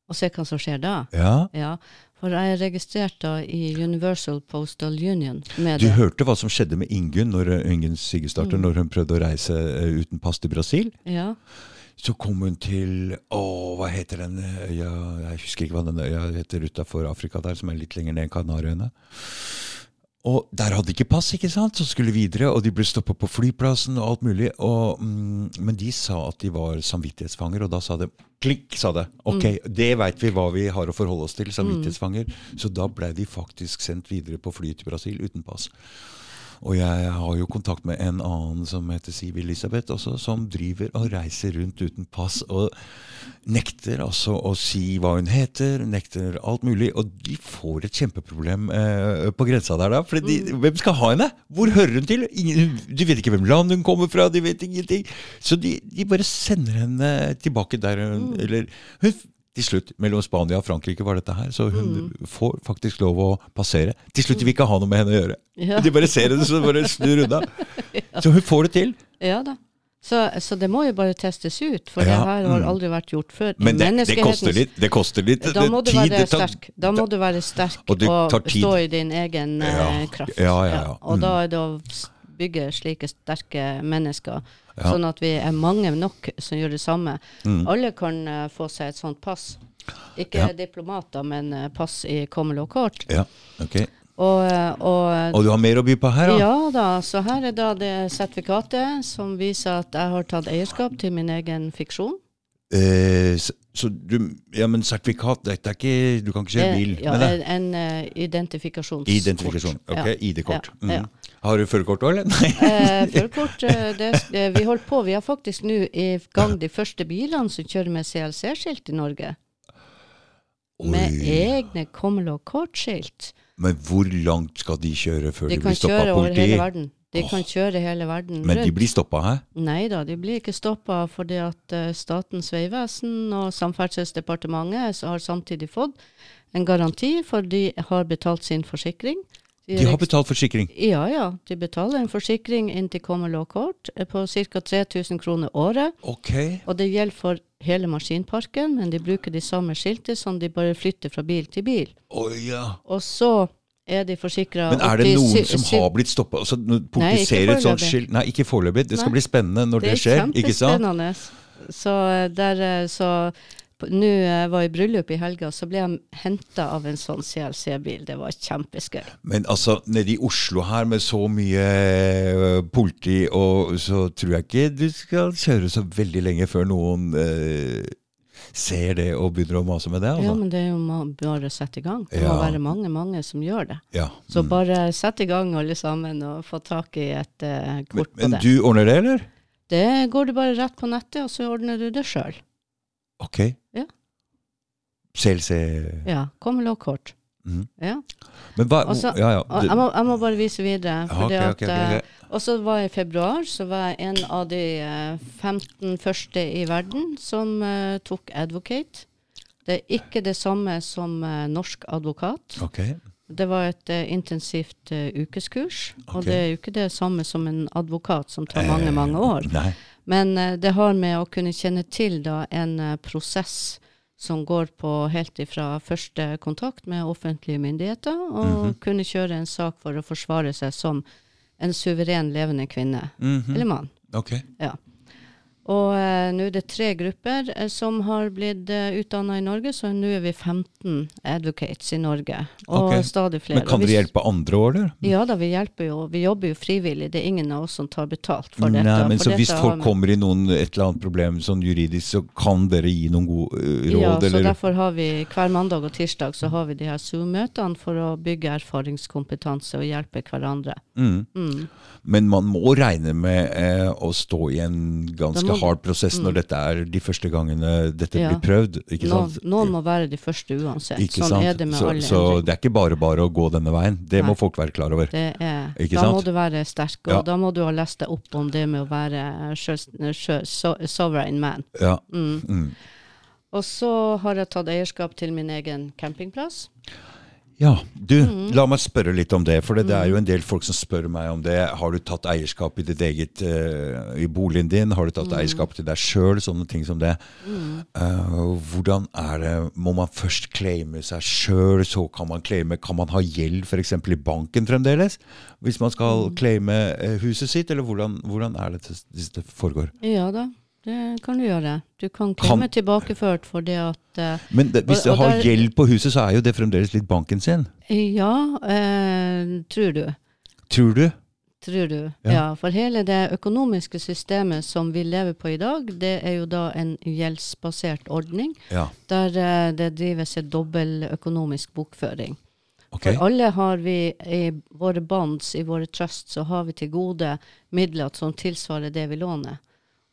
Og se hva som skjer da. ja. Ja, For jeg er registrert da i Universal Postal Union med Du hørte hva som skjedde med Ingunn når Ingunn Siggestarter, Mm. når hun prøvde å reise uten pass til Brasil? Ja. Så kom hun til Å, hva heter den øya Jeg husker ikke hva den øya heter utafor Afrika der, som er litt lenger ned enn Kanariøyene. Og der hadde de ikke pass, ikke sant? Så skulle videre, og de ble stoppa på flyplassen og alt mulig. Og, mm, men de sa at de var samvittighetsfanger, og da sa det klikk, sa det. Ok, det veit vi hva vi har å forholde oss til, samvittighetsfanger. Så da ble de faktisk sendt videre på fly til Brasil uten pass. Og jeg har jo kontakt med en annen som heter Siv Elisabeth også, som driver og reiser rundt uten pass og nekter altså å si hva hun heter, nekter alt mulig. Og de får et kjempeproblem eh, på grensa der da. For de, hvem skal ha henne? Hvor hører hun til? Ingen, de vet ikke hvem land hun kommer fra, de vet ingenting. Så de, de bare sender henne tilbake der hun Eller hun til slutt, mellom Spania og Frankrike var dette her, så hun Mm. får faktisk lov å passere. Til slutt vil vi ikke ha noe med henne å gjøre. Ja. De bare ser henne, så bare snur unna. Så hun får det til. Ja da. Så, så det må jo bare testes ut, for Ja, det her har mm. aldri vært gjort før. Men det, det koster litt. Det koster litt. Da må du tid, være sterk. Da må du være sterk Og og stå i din egen eh, Ja. kraft. Ja, ja, ja. Og Mm. da er det å bygge slike sterke mennesker, Ja. sånn at vi er mange nok som gjør det samme. Mm. Alle kan uh, få seg et sånt pass. Ikke Ja. diplomater, men uh, pass i kommel og kort. Ja, ok. Og, eh, og Og du har mer å by på her, da? ja da, så her er da det sertifikatet som viser at jeg har tatt eierskap til min egen fiksjon. Eh, så, så du Ja, men sertifikat, dette er ikke Du kan ikke kjøre bil Eh, ja, med det? en, en uh, identifikasjonskort. Identifikasjon. Ok, Ja. ID-kort. Ja, ja. Har du førerkort òg, eller? Nei. Eh, Førerkort eh, det, Vi holder på. Vi har faktisk nå i gang de første bilene som kjører med CLC-skilt i Norge. Med egne og kortskilt. Men hvor langt skal de kjøre før De de, kan blir stoppa kjøre over hele verden. De kan kjøre hele verden Men de blir stoppa her? Nei da, de blir ikke stoppa fordi at eh, Statens vegvesen og Samferdselsdepartementet har samtidig fått en garanti, for de har betalt sin forsikring. De har betalt forsikring. Ja, ja. De betaler en forsikring inntil kommer og eh, på ca. 3000 kroner året. Ok. Og det gjelder for hele maskinparken, men de bruker de samme skiltet som de bare flytter fra bil til bil. Oh, ja. Og så er de forsikra Men er det noen som har blitt stoppa? Altså, ikke et sånt skilt Nei, ikke foreløpig. Det skal Nei. bli spennende når det, Det er skjer. ikke sant? kjempespennende. Så kjempespennende. der eh, så Nå jeg var jeg i bryllup i helga, så ble jeg henta av en sånn CLC-bil. Det var kjempeskøy. Men altså, nede i Oslo her med så mye politi, og så tror jeg ikke du skal kjøre så veldig lenge før noen øh, ser det og begynner å mase med det. Ja, Altså. men det er jo bare å sette i gang. Det Ja. må være mange, mange som gjør det. Ja. Så mm. bare sett i gang alle sammen og få tak i et Men, kort på men det. du ordner det, eller? Det går du bare rett på nettet, og så ordner du det sjøl. Ok. Ja. CLC Ja. Kommel og kort. Mhm. Ja. Men hva Og Ja, ja. Jeg, må, jeg må bare vise videre. Okay, okay, okay, eh. Og så var jeg i februar, så var jeg en av de eh, 15 første i verden som uh, tok advocate. Det er ikke det samme som uh, norsk advokat. Ok. Det var et uh, intensivt eh, ukeskurs, og det er jo ikke det samme som en advokat som tar mange, mange år. Nei. Men eh, det har med å kunne kjenne til da en eh, prosess som går på helt ifra første kontakt med offentlige myndigheter, og Mhm. kunne kjøre en sak for å forsvare seg som en suveren levende kvinne Mhm. eller mann. Ok. Ja. Og eh, nå er det tre grupper eh, som har blitt eh, utdanna i Norge, så nå er vi 15 advocates i Norge. Og okay. stadig flere. Men kan dere hjelpe andre år, eller? Ja da, vi hjelper jo. Vi jobber jo frivillig. Det er ingen av oss som tar betalt for dette. Nei, men for så hvis folk har kommer i noen, et eller annet problem sånn juridisk, så kan dere gi noen gode uh, råd, Ja, så eller? derfor har vi hver mandag og tirsdag så har vi de her Zoom-møtene for å bygge erfaringskompetanse og hjelpe hverandre. Mm. Mm. Men man må regne med eh, å stå i en ganske Da hard prosess når Mm. dette er de første gangene dette Ja. blir prøvd. ikke Noen, sant? noen må være de første uansett. Ikke sånn sant? er det med så, alle så endringer. det er ikke bare bare å gå denne veien. Det Nei. må folk være klar over. Det er, Ikke da sant? må du være sterk, og Ja. da må du ha lest deg opp om det med å være sjø, sjø, so, sovereign man. Ja. Mm. Mm. Og så har jeg tatt eierskap til min egen campingplass. Ja, du, Mm. la meg spørre litt om det. For det, det er jo en del folk som spør meg om det. Har du tatt eierskap i ditt eget uh, i boligen din? Har du tatt Mm. eierskap til deg sjøl? Sånne ting som det. Eh, hvordan er det Må man først claime seg sjøl, så kan man claime Kan man ha gjeld f.eks. i banken fremdeles? Hvis man skal Mm. claime eh, huset sitt, eller hvordan, hvordan er det det, det foregår? Ja da, det kan du gjøre. Du kan Kan- tilbakeført for det at eh, Men det, hvis Og- du og har der- gjeld på huset, så er jo det fremdeles litt banken sin. Ja, eh, tror du. Tror du? Tror du. Ja. Ja. For hele det økonomiske systemet som vi lever på i dag, det er jo da en gjeldsbasert ordning, Ja. der eh, det drives en dobbel økonomisk bokføring. Okay. For alle har vi i våre bonds, i våre trusts, så har vi til gode midler som tilsvarer det vi låner.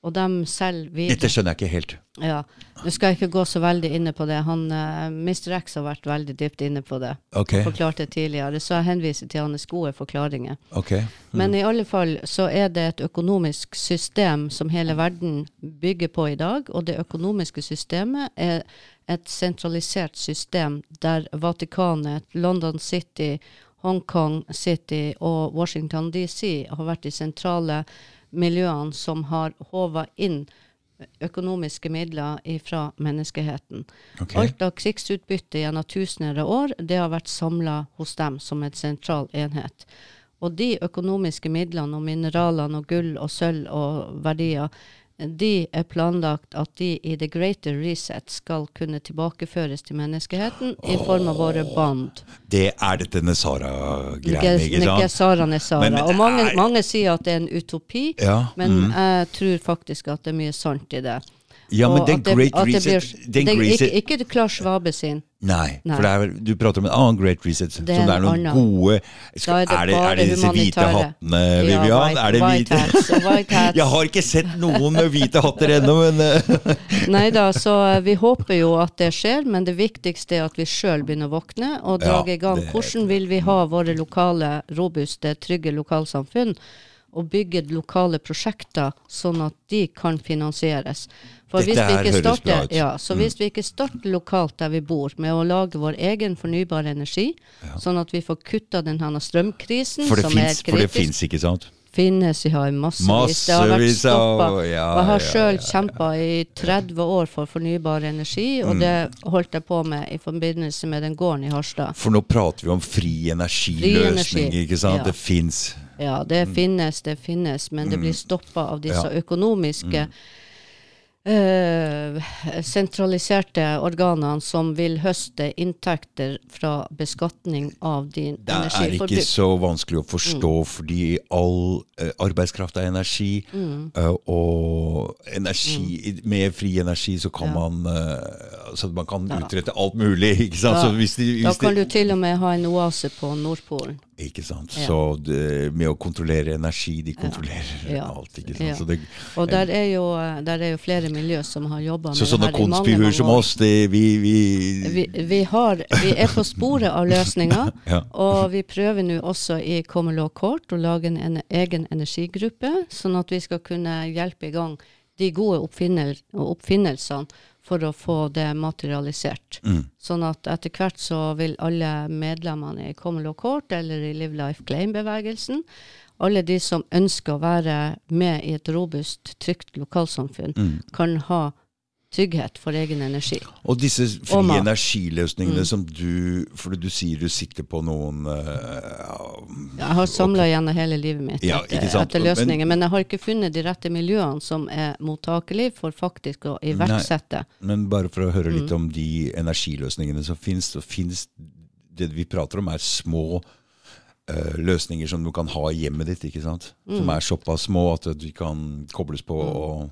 Og de selger videre. Dette skjønner jeg ikke helt. Ja. Nå skal jeg ikke gå så veldig inne på det. Han, eh, Mr. X har vært veldig dypt inne på det. Okay. og Forklart det tidligere. Så jeg henviser til hans gode forklaringer. ok. Men i alle fall så er det et økonomisk system som hele verden bygger på i dag. Og det økonomiske systemet er et sentralisert system der Vatikanet, London City, Hongkong City og Washington DC har vært de sentrale miljøene som har håva inn økonomiske midler fra menneskeheten. Okay. Alt av krigsutbytte gjennom tusener av år, det har vært samla hos dem som en sentral enhet. Og de økonomiske midlene og mineralene og gull og sølv og verdier, de er planlagt at de i the greater reset skal kunne tilbakeføres til menneskeheten i form av våre bånd. Det er dette Nesara-greiene, ikke sant? Nesara, Nesara. Men- men Og mange, er- mange sier at det er en utopi, Ja, men mm. jeg tror faktisk at det er mye sant i det. ja men Og den at det- Great at det Reset, blir- den det, ikke, ikke Klar Svabe sin. Nei, Nei. for det er, du prater om en annen Great Reset. som Det det er noen annen. gode skal, er det er, det, det disse hvite hattene, hattene, Ja, Vivian? white- det white hats, white hats. Jeg har ikke sett noen med hvite hatter ennå, men eh, Nei da, så eh, vi håper jo at det skjer, men det viktigste er at vi sjøl begynner å våkne og Ja, i gang. Hvordan vil vi ha våre lokale, robuste, trygge lokalsamfunn? Og bygge lokale prosjekter, sånn at de kan finansieres. For hvis vi starter. Mm. ja, så hvis vi ikke starter lokalt der vi bor, med å lage vår egen fornybare energi, sånn at vi får kutta denne strømkrisen, for som er kritisk for det finnes, fins, ikke sant? finnes, ja, i massevis. Det har vært Massevis stoppa. ja, jeg har ja, sjøl ja, kjempa i 30 år for fornybar energi, Mm. og det holdt jeg på med i forbindelse med den gården i Harstad. For nå prater vi om fri energiløsning, energi, ikke sant? ja. Det fins. Ja, det finnes, det finnes, men det blir stoppa av disse økonomiske Ja. Mm. Eh, sentraliserte organene som vil høste inntekter fra beskatning av din Det er ikke så vanskelig å forstå, Mm. fordi all eh, arbeidskraft er energi. Mm. eh, og energi, med fri energi så kan Ja. man eh, altså man kan Ja. utrette alt mulig. ikke sant? Ja. Så hvis de, Da kan de, du til og med ha en oase på Nordpolen. Ikke sant? Ja. Så det, med å kontrollere energi, de kontrollerer Ja. alt. ikke sant? Ja. Så, det, Og der er jo, der er jo flere miljø som har jobba med så sånne det her i mange, konspihur mange som oss, det, vi, vi, Vi, vi, har, vi er på sporet av løsninger, og vi prøver nå også i Common Law Court å lage en, en egen energigruppe, sånn at vi skal kunne hjelpe i gang de gode oppfinnel, oppfinnelsene for å få det materialisert. Mm. Sånn at etter hvert så vil alle medlemmene i Common Court eller i Live Life Claim-bevegelsen, alle de som ønsker å være med i et robust, trygt lokalsamfunn, Mm. kan ha trygghet for egen energi. Og disse frie energiløsningene Mm. som du For du sier du sitter på noen uh, Jeg har samla gjennom hele livet mitt Ja, etter, etter løsninger, men, jeg har ikke funnet de rette miljøene som er mottakelige for faktisk å iverksette. Men bare for å høre Mm. litt om de energiløsningene som finnes, så finnes det vi prater om, er små eh, løsninger som du kan ha i hjemmet ditt, ikke sant? Som Mm. er såpass små at de kan kobles på og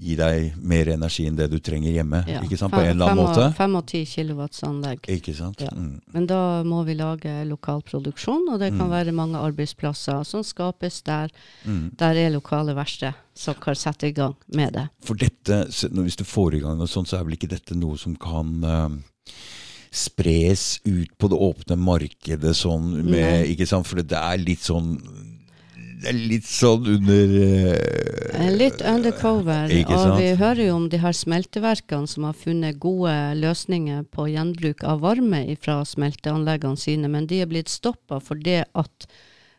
gi deg mer energi enn det du trenger hjemme. Ja, ikke sant? På en eller annen måte. Fem og ti kilowattsanlegg. Ikke sant? Ja. Mm. Men da må vi lage lokal produksjon, og det kan Mm. være mange arbeidsplasser som skapes der. Mm. Der er lokale verksted som kan sette i gang med det. For dette, hvis du får i gang noe sånt, så er vel ikke dette noe som kan uh, spres ut på det åpne markedet sånn med Ikke sant? For det er litt sånn Det er litt sånn under eh, Eh, Litt undercover. Og sant? vi hører jo om de her smelteverkene som har funnet gode løsninger på gjenbruk av varme fra smelteanleggene sine, men de er blitt stoppa fordi at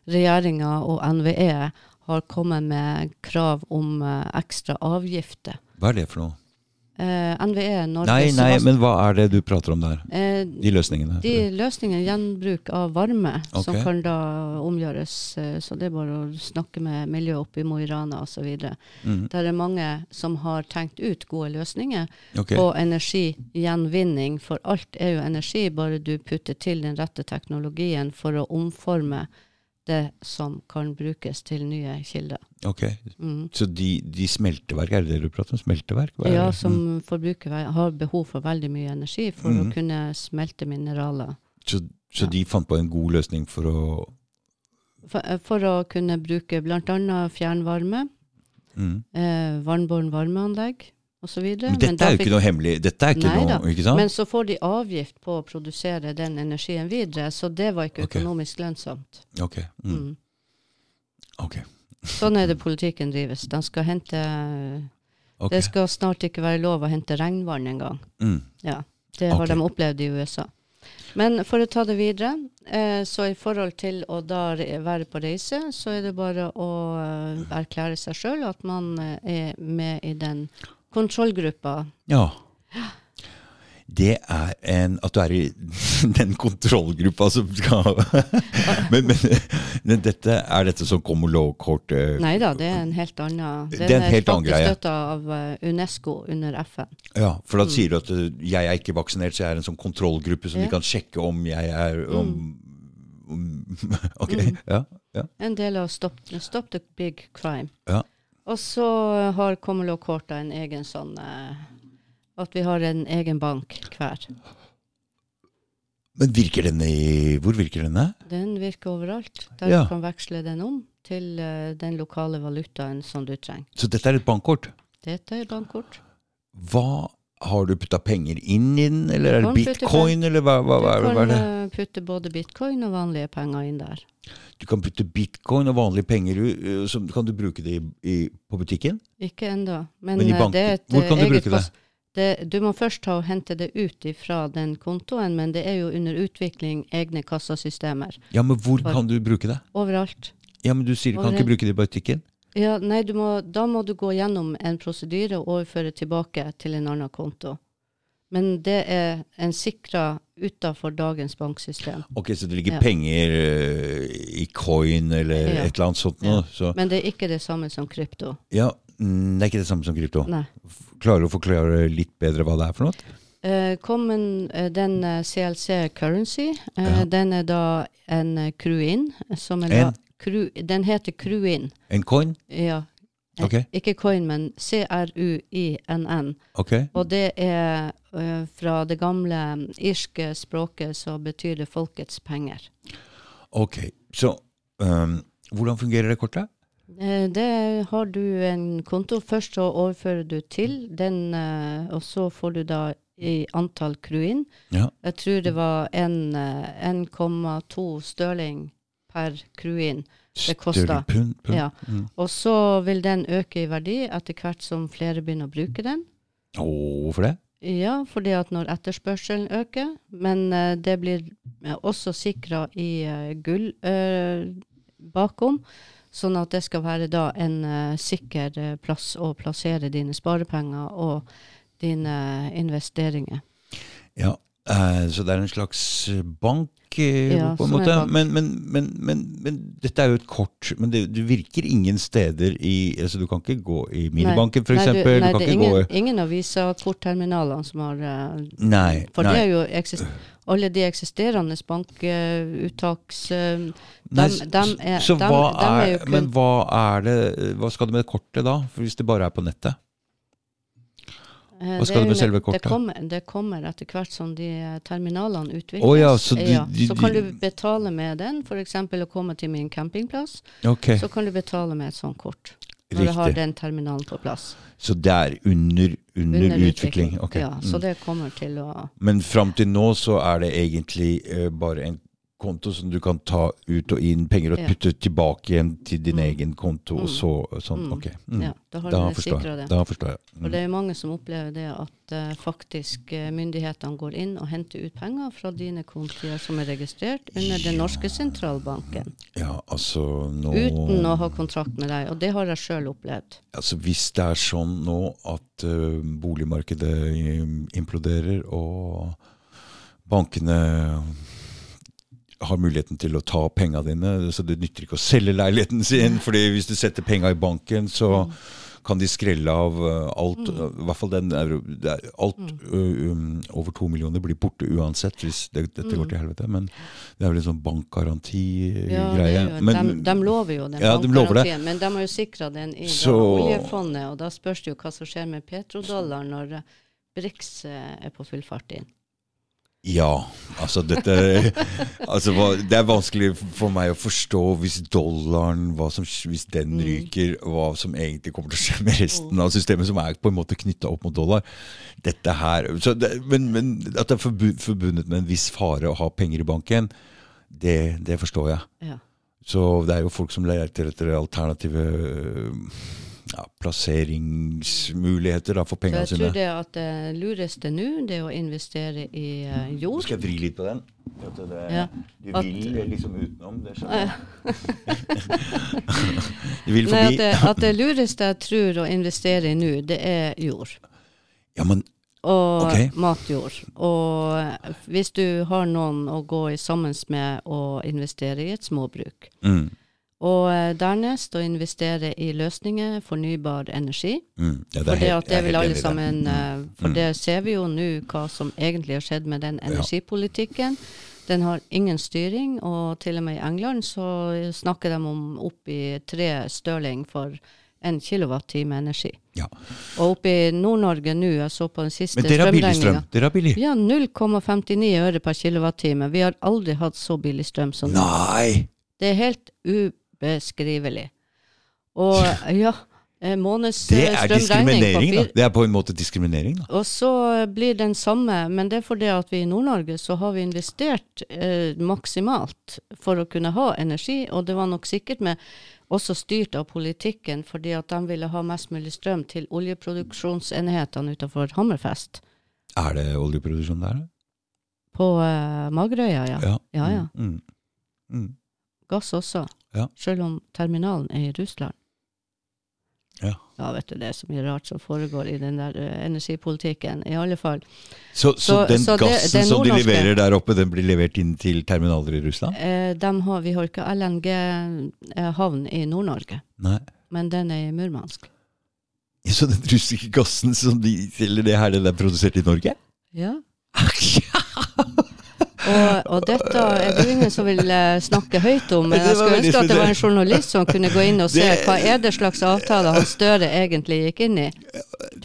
regjeringa og NVE har kommet med krav om eh, ekstra avgifter. Hva er det for noe? Eh, NVE, Norges Nei, nei, men hva er det du prater om der? eh, De løsningene? De løsningene, gjenbruk av varme, som kan da omgjøres. eh, Så det er bare å snakke med miljøet oppe i Mo i Rana osv. Mm. Der er mange som har tenkt ut gode løsninger okay. på energigjenvinning. For alt er jo energi, bare du putter til den rette teknologien for å omforme det som kan brukes til nye kilder. ok. Mm. Så de, de smelteverk, er det det du prater om? Smelteverk? Er Ja, som Mm. forbruker har behov for veldig mye energi for mm. å kunne smelte mineraler. Så, så Ja. de fant på en god løsning for å For, for å kunne bruke bl.a. fjernvarme. Mm. eh, vannbåren varmeanlegg osv. Men dette er jo ikke noe hemmelig. Dette er ikke Nei noe, ikke sant? Men så får de avgift på å produsere den energien videre, så det var ikke økonomisk økonomisk lønnsomt. Ok. Mm. Mm. ok. Sånn er det politikken drives. De skal hente okay. Det skal snart ikke være lov å hente regnvann engang. Mm. Ja, det har okay. de opplevd i USA. Men for å ta det videre, eh, så i forhold til å da være på reise, så er det bare å eh, erklære seg sjøl at man eh, er med i den kontrollgruppa. Ja. Det er en At du er i den kontrollgruppa som skal men, men, men dette, er dette som kommer lovkortet? Nei da, det er en helt annen Det er en helt annen greie. støtta av eh, UNESCO under FN. Ja, for da sier du at uh, jeg er ikke vaksinert, så jeg er en sånn kontrollgruppe som Ja. de kan sjekke om jeg er om, om, Ok. Ja. ja. En del av Stop, Stop the Big Crime. Ja. Og så har Kommelå-korta en egen sånn eh, At vi har en egen bank hver. Men virker denne i Hvor virker denne? Den virker overalt. Der Ja. du kan veksle den om til eh, den lokale valutaen som du trenger. Så dette er et bankkort. Dette er et bankkort. Hva Har du putta penger inn i den, eller er det bitcoin, eller hva, hva, hva, hva er det- er kan eh, putte både bitcoin og vanlige penger inn der. Du kan putte bitcoin og vanlige penger uh, så kan du bruke det i, i, på butikken? Ikke ennå. Men, Men eh, det er et hvor kan eh, du bruke det? det? Du må først ta og hente det ut fra den kontoen, men det er jo under utvikling egne kassasystemer. Ja, men hvor For- kan du bruke det? Overalt. Ja, men du sier du kan ikke bruke det i butikken? Ja, nei, må, da må du gå gjennom en prosedyre og overføre tilbake til en annen konto. Men det er en sikra utafor dagens banksystem. Ok, så det ligger Ja. penger uh, i coin eller Ja. et eller annet sånt noe? Så, Men det er ikke det samme som krypto. ja, mm, det er ikke det samme som krypto. Nei. Klarer du å forklare litt bedre hva det er for noe? Uh, Common, uh, den eh, CLC currency, eh, Ja. den er da en eh, crew-in. Som En? Crew, den heter crew-in. En coin? Ja. Okay. Ikke coin, men C-R-U-I-N-N. Og det er eh, fra det gamle mm, irske språket så betyr det folkets penger. Ok, så um, hvordan fungerer det kortet? Eh, Det har du en konto. Først så overfører du til den, eh, og så får du da i antall crew-in. Ja. Jeg tror det var eh, 1,2 sterling per crew-in. Det koster. Pund? pund? Ja. Mm. Og så vil den øke i verdi etter hvert som flere begynner å bruke den. Å, hvorfor det? Ja, fordi at når etterspørselen øker, men uh, det blir eh, også sikra i uh, gull uh, bakom, sånn at det skal være da en sikker plass å plassere dine sparepenger og dine investeringer. Ja, så det er en slags bank eh, Ja, på en som en måte. Men, men, men, men, men dette er jo et kort. Men det, du virker ingen steder i altså Du kan ikke gå i minibanken, Nei, f.eks. Nei, Du, nei, kan det er gå ingen, aviser, ingen av Visa-kortterminalene som har eh, Nei. For nei. det er jo eksist alle de eksisterende bankuttaks uh, Nei, er, Men hva er det Hva skal du med kortet da? Hvis det bare er på nettet? Eh, Hva skal det du med selve kortet? Det kommer, det kommer etter hvert som de eh, terminalene utvikles. Oh, ja, så du- Ja, så kan du betale med den, f.eks. å komme til min campingplass. Okay. Så kan du betale med et sånt kort. Når du har den terminalen på plass. Så det er under, under, Under utvikling? Okay. Ja, så mm. det kommer til å Men fram til nå så er det egentlig uh, bare en konto som du kan ta ut og inn penger og Ja. putte tilbake igjen til din Mm. egen konto, og Mm. så sånn. Mm. Ok. Mm. Ja, da har Da du forstår det. Da forstår jeg. Mm. det er mange som opplever det at uh, faktisk eh, myndighetene går inn og henter ut penger fra dine kontier som er registrert under den norske sentralbanken. Ja, altså nå Uten å ha kontrakt med deg. Og det har jeg sjøl opplevd. Altså Hvis det er sånn nå at uh, boligmarkedet imploderer og bankene har muligheten til å ta penga dine, så det nytter ikke å selge leiligheten sin. fordi hvis du setter penga i banken, så Mm. kan de skrelle av alt. alt. I hvert fall den alt Mm. over to millioner blir borte uansett hvis det, dette går til helvete. Men det er vel en sånn bankgarantigreie. Ja, de, de lover jo den Ja, de bankgarantien, men de har jo sikra den i Så- oljefondet. Og da spørs det jo hva som skjer med petrodollar når Brix eh, er på full fart inn. Ja, altså dette altså, Det er vanskelig for meg å forstå hvis dollaren, som, hvis den Mm. ryker, hva som egentlig kommer til å skje med resten av systemet, som er på en måte knytta opp mot dollar. Dette her, så det, men, men at det er forbundet med en viss fare å ha penger i banken, det, det forstår jeg. Ja. Så det er jo folk som leter etter alternative øh, ja, plasseringsmuligheter da, for Så sine. jeg tror det at det lureste nå, det er å investere i uh, jord. skal jeg vri litt på den. At det, Ja. Du At- vil liksom utenom, det skjønner jeg. du vil forbi. Nei, at det, at det lureste jeg tror å investere i nå, det er jord. Ja, men Og okay. matjord. Og hvis du har noen å gå i sammen med og investere i et småbruk. mm, Og eh, dernest å investere i løsninger, fornybar energi. mm, ja, For det, helt- det vil alle det. sammen eh, For Mm. det ser vi jo nå hva som egentlig har skjedd med den energipolitikken. Den har ingen styring, og til og med i England så snakker de om opp i tre støling for en kilowattime energi. Ja. Og oppe i Nord-Norge nå, jeg så på den siste Men dere har billig strøm. Ja, Dere har billig. Vi 0,59 øre per kilowattime. Vi har aldri hatt så billig strøm som nå. Nei! Det er helt ubeskrivelig. Og ja, eh, måneds Det eh, er diskriminering, da. Det er på en måte diskriminering, da. og så blir den samme, men det er fordi at vi i Nord-Norge så har vi investert eh, maksimalt for å kunne ha energi, og det var nok sikkert med også styrt av politikken fordi at de ville ha mest mulig strøm til oljeproduksjonsenhetene utenfor Hammerfest. Er det oljeproduksjon der? da? På uh, Magerøya, ja. Ja. Ja, ja. Mm. Mm. Gass også. Ja. Selv om terminalen er i Russland. Ja. Ja, vet du, det er så mye rart som foregår i den der uh, energipolitikken. I alle fall. Så, så, Så- den så gassen det som de leverer der oppe, den blir levert inn til terminaler i Russland? Eh, dem har, vi har ikke LNG-havn i Nord-Norge, men den er i Murmansk. Ja, Så den russiske gassen som de selger det her, den er produsert i Norge? Ja. Og, og dette er det ingen som vil eh, snakke høyt om, men jeg skulle ønske at det var en journalist som kunne gå inn og se Det- hva er det slags avtale han Støre egentlig gikk inn i.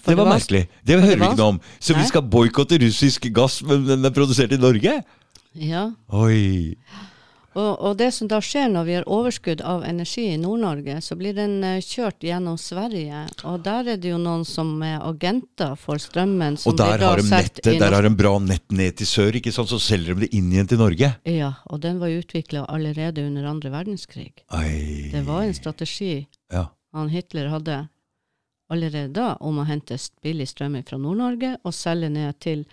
For Det var merkelig. Det hører vi var- ikke noe om. Så vi skal boikotte russisk gass, men den er produsert i Norge? Ja. Oi. Og, og det som da skjer når vi har overskudd av energi i Nord-Norge, så blir den eh, kjørt gjennom Sverige. Og der er det jo noen som er agenter for strømmen. Som Og der har de nettet, der har de bra nett ned til sør, ikke sant? så selger de det inn igjen til Norge. Ja, og den var utvikla allerede under andre verdenskrig. Ei. Det var en strategi Ja. han Hitler hadde allerede da om å hente billig strøm fra Nord-Norge og selge ned til,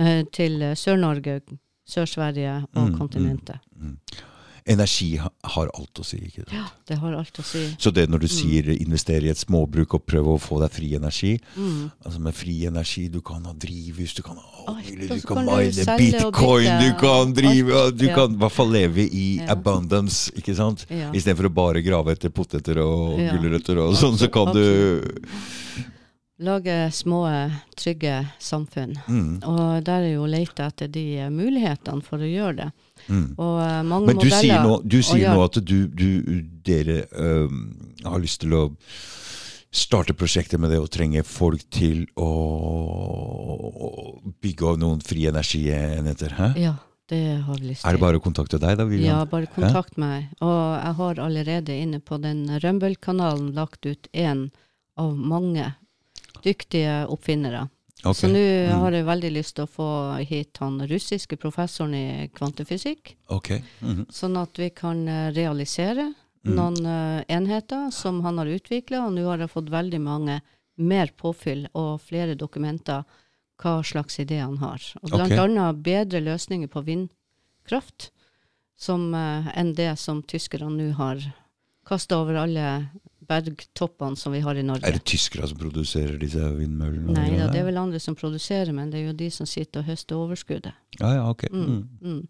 eh, til Sør-Norge, Sør-Sverige og Mm, mm. kontinentet. Energi har alt å si. ikke sant? Ja, det har alt å si. Så det når du sier investere i et småbruk og prøve å få deg fri energi Mm. Altså Med fri energi, du kan ha drivhus, du kan ha og Du kan mine bitcoin, du kan drive alt, Du kan i hvert fall leve i Ja. abundance, ikke sant? Ja. Istedenfor å bare grave etter poteter og gulrøtter og sånn, så kan du Lage små, trygge samfunn. mm, Og der er jo leita etter de eh, mulighetene for å gjøre det. mm. Og eh, mange Men du modeller sier nå, du sier nå at du, du, dere øh, har lyst til å starte prosjektet med det og trenge folk til å bygge av noen frie energienheter. Hæ? Ja, det har vi lyst til. Er det bare å kontakte deg, da? William? Ja, bare kontakt meg. Og jeg har allerede inne på den Rømbøll-kanalen lagt ut én av mange dyktige oppfinnere. Okay. Så nå Mm. har jeg veldig lyst til å få hit han russiske professoren i kvantefysikk, Okay. Mm -hmm. sånn at vi kan eh, realisere Mm. noen uh, enheter som han har utvikla. Og nå har jeg fått veldig mange mer påfyll og flere dokumenter hva slags idé han har. Og blant okay. annet bedre løsninger på vindkraft som, uh, enn det som tyskerne nå har kasta over alle bergtoppene som vi har i Norge. Er det tyskere som produserer disse vindmøllene? Nei da, det er vel andre som produserer, men det er jo de som sitter og høster overskuddet. Ja, ja, ok. Mm, Mm. mm.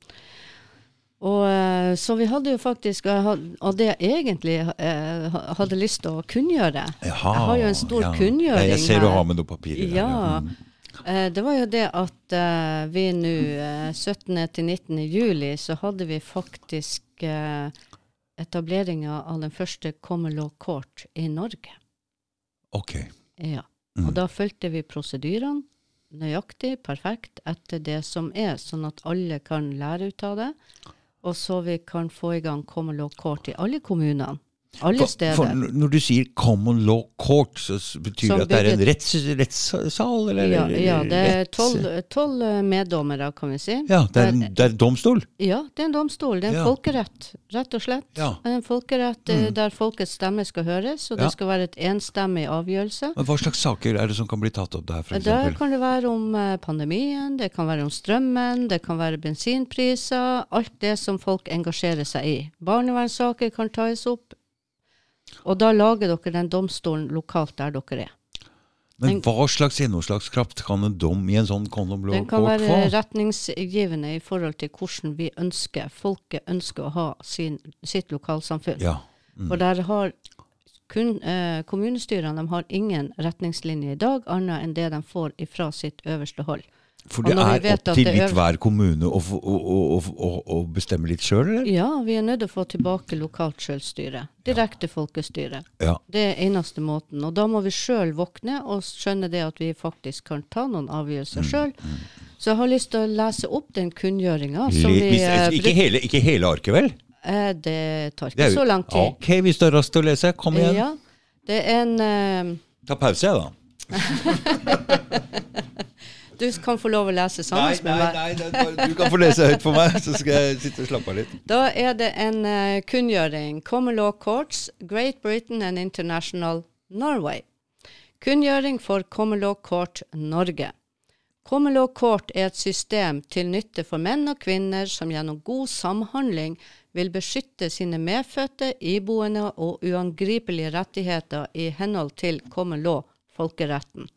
Og eh, Så vi hadde jo faktisk, og det jeg egentlig eh, hadde lyst til å kunngjøre Jaha, Jeg har jo en stor ja. kunngjøring Jeg ser du har med noen papirer. her, Ja. Mm. Eh, Det var jo det at vi nå, eh, 17. til 19. juli, så hadde vi faktisk etableringa av den første Common Law Court i Norge. Ok. Ja. Mm. Og da fulgte vi prosedyrene nøyaktig, perfekt, etter det som er, sånn at alle kan lære ut av det. Og så vi kan få i gang common law court i alle kommunene. Alle steder. for når du sier common law court, så betyr Som det at det er en retts, rettssal? Eller, ja, ja, det er tolv tolv, eh, meddommere, kan vi si. Ja, det er, en- det er domstol? Ja, det er en domstol. Det er en Ja. folkerett, rett og slett. Ja. En folkerett mm. der folkets stemme skal høres, og det skal være et enstemmig avgjørelse. Men Hva slags saker er det som kan bli tatt opp der, Der f.eks.? kan det være om eh, pandemien, det kan være om strømmen, det kan være bensinpriser. Alt det som folk engasjerer seg i. Barnevernssaker kan tas opp. Og da lager dere den domstolen lokalt der dere er. Men hva slags gjennomslagskraft kan en dom i en sånn common law Den kan være få? retningsgivende i forhold til hvordan vi ønsker, folket ønsker å ha sin, sitt lokalsamfunn. Ja. Mm. For der har kun, eh, kommunestyrene har ingen retningslinjer i dag, annet enn det de får ifra sitt øverste hold. For det er opp til litt hver kommune å, å, å, å, bestemme litt sjøl, eller? Ja, vi er nødt til å få tilbake lokalt selvstyre. Direkte folkestyre. Ja. Det er eneste måten. Og da må vi sjøl våkne og skjønne det at vi faktisk kan ta noen avgjørelser Mm, sjøl. Så jeg har lyst til å lese opp den kunngjøringa som vi hvis, eh, ikke, hele, ikke hele arket, vel? eh, Det tar Det er ikke så lang tid. Ok, hvis du rask til å lese, kom igjen. Ja, det er en Uh, Ta pause, jeg, da. Du kan få lov å lese sammen med meg. nei, nei, du kan få lese høyt for meg, så skal jeg sitte og slappe av litt. Da er det en uh, kunngjøring. Common Law Courts, Great Britain and International Norway. Kunngjøring for Common Law Court Norge. Common Law Court er et system til nytte for menn og kvinner som gjennom god samhandling vil beskytte sine medfødte, iboende og uangripelige rettigheter i henhold til common law, folkeretten.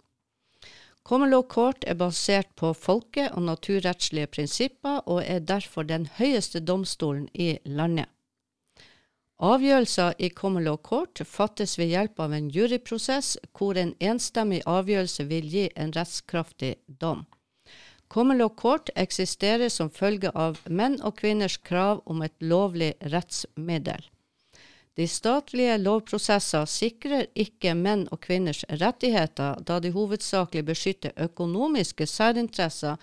Common Law Court er basert på folke- og naturrettslige prinsipper og er derfor den høyeste domstolen i landet. Avgjørelser i Common Law Court fattes ved hjelp av en juryprosess hvor en enstemmig avgjørelse vil gi en rettskraftig dom. Common Law Court eksisterer som følge av menn og kvinners krav om et lovlig rettsmiddel. De statlige lovprosesser sikrer ikke menn og kvinners rettigheter, da de hovedsakelig beskytter økonomiske særinteresser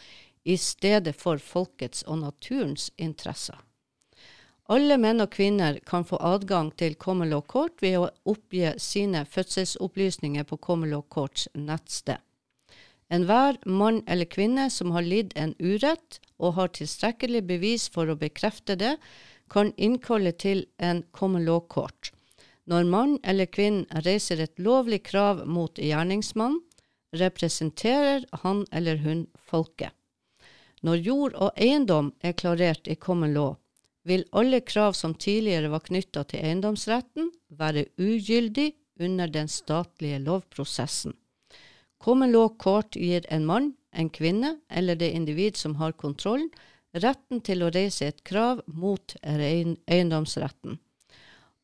i stedet for folkets og naturens interesser. Alle menn og kvinner kan få adgang til Common Court ved å oppgi sine fødselsopplysninger på Common Courts nettsted. Enhver mann eller kvinne som har lidd en urett og har tilstrekkelig bevis for å bekrefte det, kan innkalle til en common law court. Når mann eller kvinne reiser et lovlig krav mot gjerningsmann, representerer han eller hun folket. Når jord og eiendom er klarert i common law, vil alle krav som tidligere var knytta til eiendomsretten, være ugyldig under den statlige lovprosessen. Common law court gir en mann, en kvinne eller det individ som har kontrollen, retten til å reise et krav mot eiendomsretten.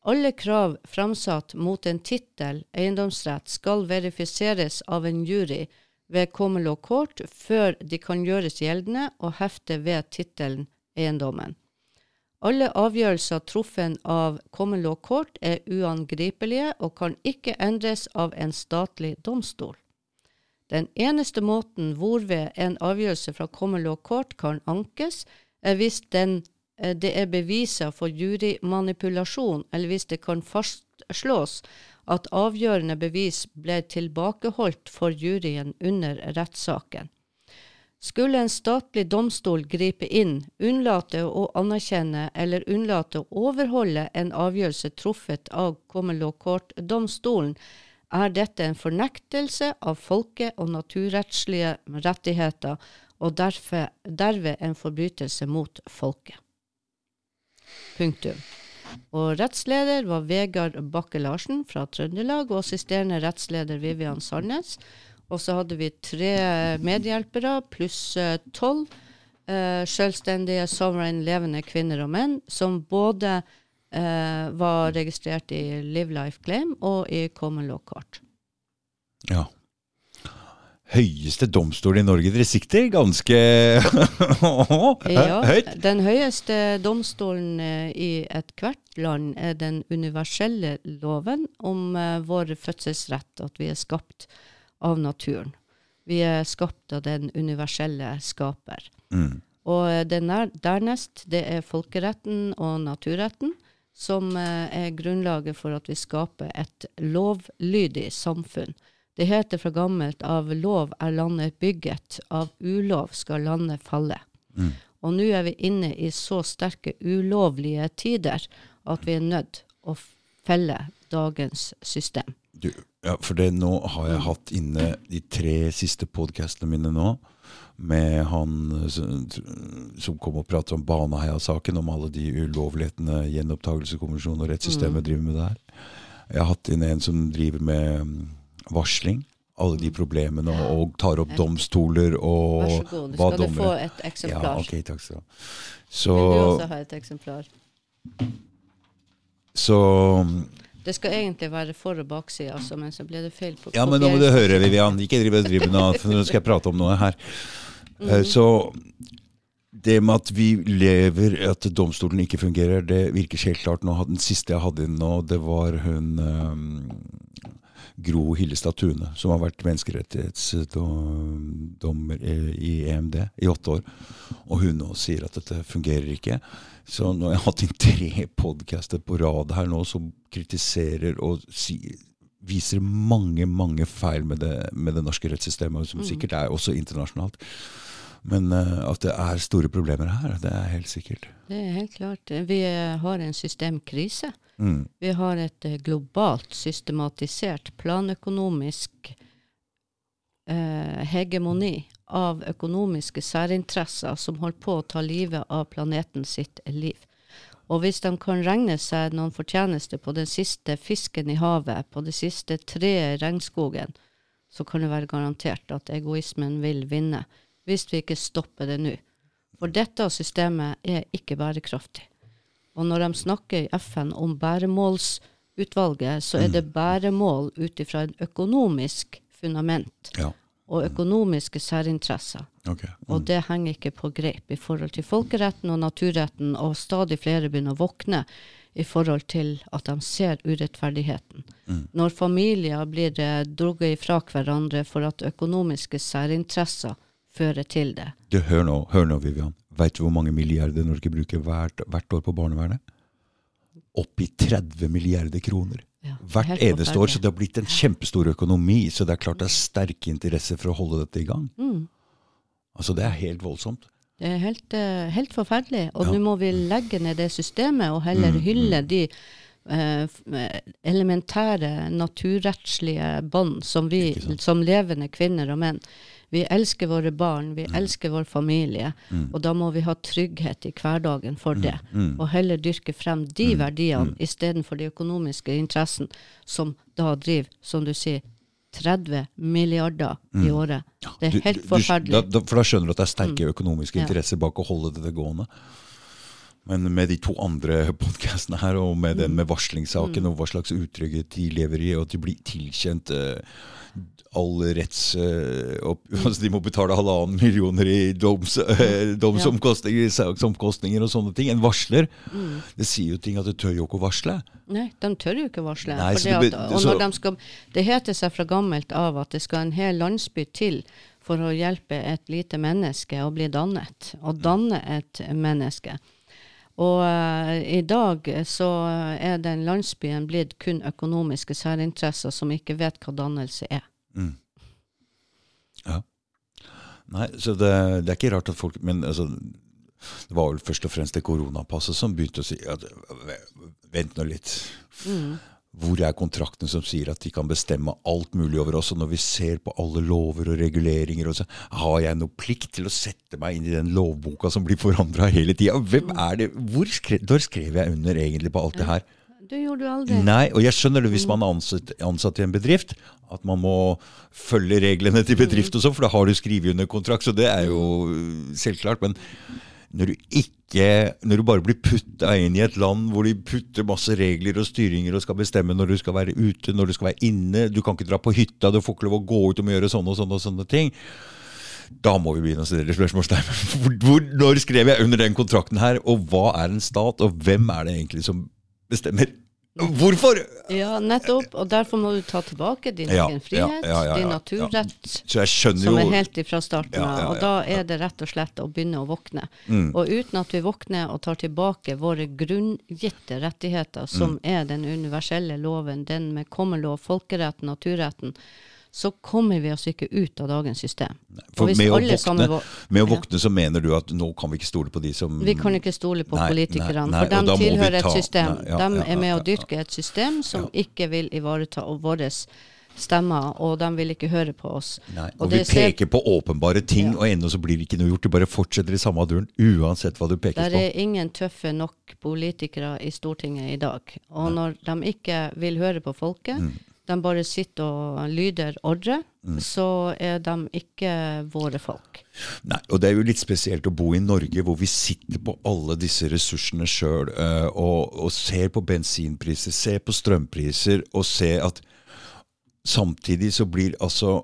Alle krav framsatt mot en tittel eiendomsrett skal verifiseres av en jury ved Common Law Court før de kan gjøres gjeldende og hefte ved tittelen eiendommen. Alle avgjørelser truffet av Common Law Court er uangripelige og kan ikke endres av en statlig domstol. Den eneste måten hvorved en avgjørelse fra Common Law Court kan ankes, er hvis den, det er beviser for jurymanipulasjon, eller hvis det kan fastslås at avgjørende bevis ble tilbakeholdt for juryen under rettssaken. Skulle en statlig domstol gripe inn, unnlate å anerkjenne eller unnlate å overholde en avgjørelse truffet av Common Law Court-domstolen, er dette en fornektelse av folke- og naturrettslige rettigheter, og derfor, derved en forbrytelse mot folket. Punktum. Og rettsleder var Vegard Bakke-Larsen fra Trøndelag, og assisterende rettsleder Vivian Sandnes. Og så hadde vi tre medhjelpere pluss tolv eh, selvstendige, sovereign, levende kvinner og menn, som både uh, var registrert i Live Life Claim og i Common Law Court. Ja. Høyeste domstol i Norge. Dere sikter ganske ja, høyt. Den høyeste domstolen uh, i ethvert land er den universelle loven om vår fødselsrett, at vi er skapt av naturen. Vi er skapt av den universelle skaper. Mm. Og eh, det nær, dernest, det er folkeretten og naturretten, som eh, er grunnlaget for at vi skaper et lovlydig samfunn. Det heter fra gammelt av lov er landet bygget, av ulov skal landet falle. Mm. Og nå er vi inne i så sterke ulovlige tider at vi er nødt å felle dagens system. Du, ja, for det, nå har jeg hatt inne de tre siste podkastene mine nå med han som, kom og pratet om Baneheia-saken, om alle de ulovlighetene gjenopptakelseskommisjonen og rettssystemet driver med der. Jeg har hatt inn en som driver med mm, varsling. Alle de problemene, og, og tar opp domstoler og Vær så god, du skal du få et eksemplar. Ja, ok, takk skal du ha. Så, Vil du også ha et eksemplar? så Det skal egentlig være for- og bakside, altså, men så ble det feil på Ja, men nå må du høre, Vivian. Ikke drive og drive nå, for nå skal jeg prate om noe her. Mm. Eh, Så det med at vi lever, at domstolen ikke fungerer, det virker helt klart. Nå, den siste jeg hadde nå, det var hun um, Gro Hillestad Tune, som har vært menneskerettighetsdommer i EMD i åtte år. Og hun nå sier at dette fungerer ikke. Så nå har jeg hatt inn tre podcaster på rad her nå som kritiserer og sier viser mange mange feil med det, med det norske rettssystemet, som sikkert er også internasjonalt. Men uh, at det er store problemer her, det er helt sikkert. Det er helt klart. Vi har en systemkrise. Mm. Vi har et eh, globalt systematisert planøkonomisk eh, hegemoni av økonomiske særinteresser som holder på å ta livet av planeten sitt liv. Og hvis de kan regne seg noen fortjeneste på den siste fisken i havet, på det siste treet i regnskogen, så kan det være garantert at egoismen vil vinne, hvis vi ikke stopper det nå. For dette systemet er ikke bærekraftig. Og når de snakker i FN om bæremålsutvalget, så er det bæremål ut ifra et økonomisk fundament Ja. og økonomiske særinteresser. ok. Og det henger ikke på greip i forhold til folkeretten og naturretten, og stadig flere begynner å våkne i forhold til at de ser urettferdigheten. Når familier blir eh, drugget ifra hverandre for at økonomiske særinteresser fører til det. Du, hør nå, hør nå, Vivian. Veit du hvor mange milliarder Norge bruker hvert, hvert år på barnevernet? Oppi 30 milliarder kroner. Ja, er Hvert eneste år. Så det har blitt en kjempestor økonomi. Så det er klart det er sterke interesser for å holde dette i gang. Mm. Altså Det er helt voldsomt. Det er helt, eh, helt forferdelig. Og Ja. nå må vi legge ned det systemet og heller Mm, hylle de eh, eh, elementære naturrettslige bånd som vi som levende kvinner og menn. Vi elsker våre barn, vi Mm. elsker vår familie, og da må vi ha trygghet i hverdagen for det. mm. Og heller dyrke frem de verdiene istedenfor de økonomiske interessene som da driver, som du sier, 30 milliarder i året. Det Mm. Du- er helt du- du- forferdelig. Da, da, for da skjønner du at det er sterke økonomiske interesser bak å holde det gående. Men med de to andre podkastene her, og med den med varslingssaken, og hva slags utrygghet de lever i, og at de blir tilkjent eh, all retts... eh, opp, altså de må betale halvannen millioner i doms, eh, domsomkostninger, saksomkostninger og sånne ting. En varsler. Det sier jo ting at du tør jo ikke å varsle. Nei, de tør jo ikke å varsle. Nei, det at, og når så- de skal, det heter seg fra gammelt av at det skal en hel landsby til for å hjelpe et lite menneske å bli dannet, og danne et menneske. Og uh, i dag så er den landsbyen blitt kun økonomiske særinteresser som ikke vet hva dannelse er. Ja. Nei, så det, det er ikke rart at folk Men altså, det var vel først og fremst det koronapasset som begynte å si at Vent nå litt. Hvor er kontraktene som sier at de kan bestemme alt mulig over oss? Og når vi ser på alle lover og reguleringer, og så har jeg noe plikt til å sette meg inn i den lovboka som blir forandra hele tida? Hvem er det? Hvor når skrev jeg under egentlig på alt det her? Det gjorde du aldri. Nei, og jeg skjønner det hvis man er ansatt, ansatt i en bedrift, at man må følge reglene til bedrift og sånn, for da har du skrevet under kontrakt, så det er jo øh, selvklart. Men når du ikke Når du bare blir putta inn i et land hvor de putter masse regler og styringer og skal bestemme når du skal være ute, når du skal være inne, du kan ikke dra på hytta, du får ikke lov å gå ut og gjøre sånne og sånne og sånne ting. Da må vi begynne å stille spørsmålstegn. Når skrev jeg under den kontrakten her, og hva er en stat, og hvem er det egentlig som bestemmer Hvorfor? Ja, nettopp. Og derfor må du ta tilbake din Ja, egen frihet, ja, ja, ja, din naturrett. Som er helt ifra starten av. Og da er det rett og slett å begynne å våkne. Mm. Og uten at vi våkner og tar tilbake våre grunngitte rettigheter, som Mm. er den universelle loven, den med kommelov, folkeretten, naturretten, så kommer vi oss ikke ut av dagens system. For med å, våkne, vå- med å våkne så mener du at nå kan vi ikke stole på de som Vi kan ikke stole på Nei, politikerne, nei, nei, for de tilhører ta- et system. nei, ja, de ja, er med ja, å dyrke et system som ikke vil ivareta våre stemmer, og de vil ikke høre på oss. Nei, Og og vi det peker på åpenbare ting, Ja. og ennå så blir det ikke noe gjort. Du bare fortsetter i samme duren, uansett hva du peker på. Det er ingen tøffe nok politikere i Stortinget i dag. Og når de ikke vil høre på folket, Mm. De bare sitter og lyder ordre, så er de ikke våre folk. Nei, og det er jo litt spesielt å bo i Norge, hvor vi sitter på alle disse ressursene sjøl, og, og ser på bensinpriser, ser på strømpriser, og ser at samtidig så blir altså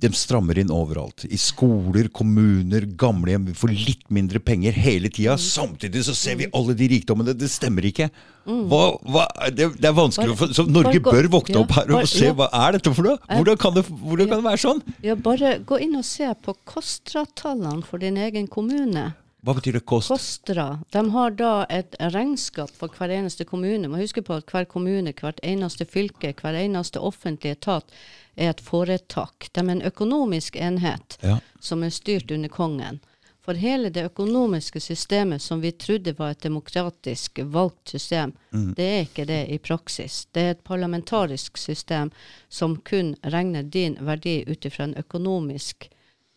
de strammer inn overalt. I skoler, kommuner, gamlehjem. Vi får litt mindre penger hele tida. Mm. Samtidig så ser vi alle de rikdommene. Det stemmer ikke. Hva, hva, det, det er vanskelig bare, Så Norge gå- bør våkne ja, opp her og bare- se ja. hva er dette for noe? Hvordan kan det, hvordan kan det være sånn? Ja, bare gå inn og se på KOSTRA-tallene for din egen kommune. Hva betyr det kost? KOSTRA de har da et regnskap for hver eneste kommune. Man husker på at hver kommune, hvert eneste fylke, hver eneste offentlige etat er et foretak. De er en økonomisk enhet Ja. som er styrt under kongen. For hele det økonomiske systemet som vi trodde var et demokratisk valgt system, Mm. det er ikke det i praksis. Det er et parlamentarisk system som kun regner din verdi ut ifra en økonomisk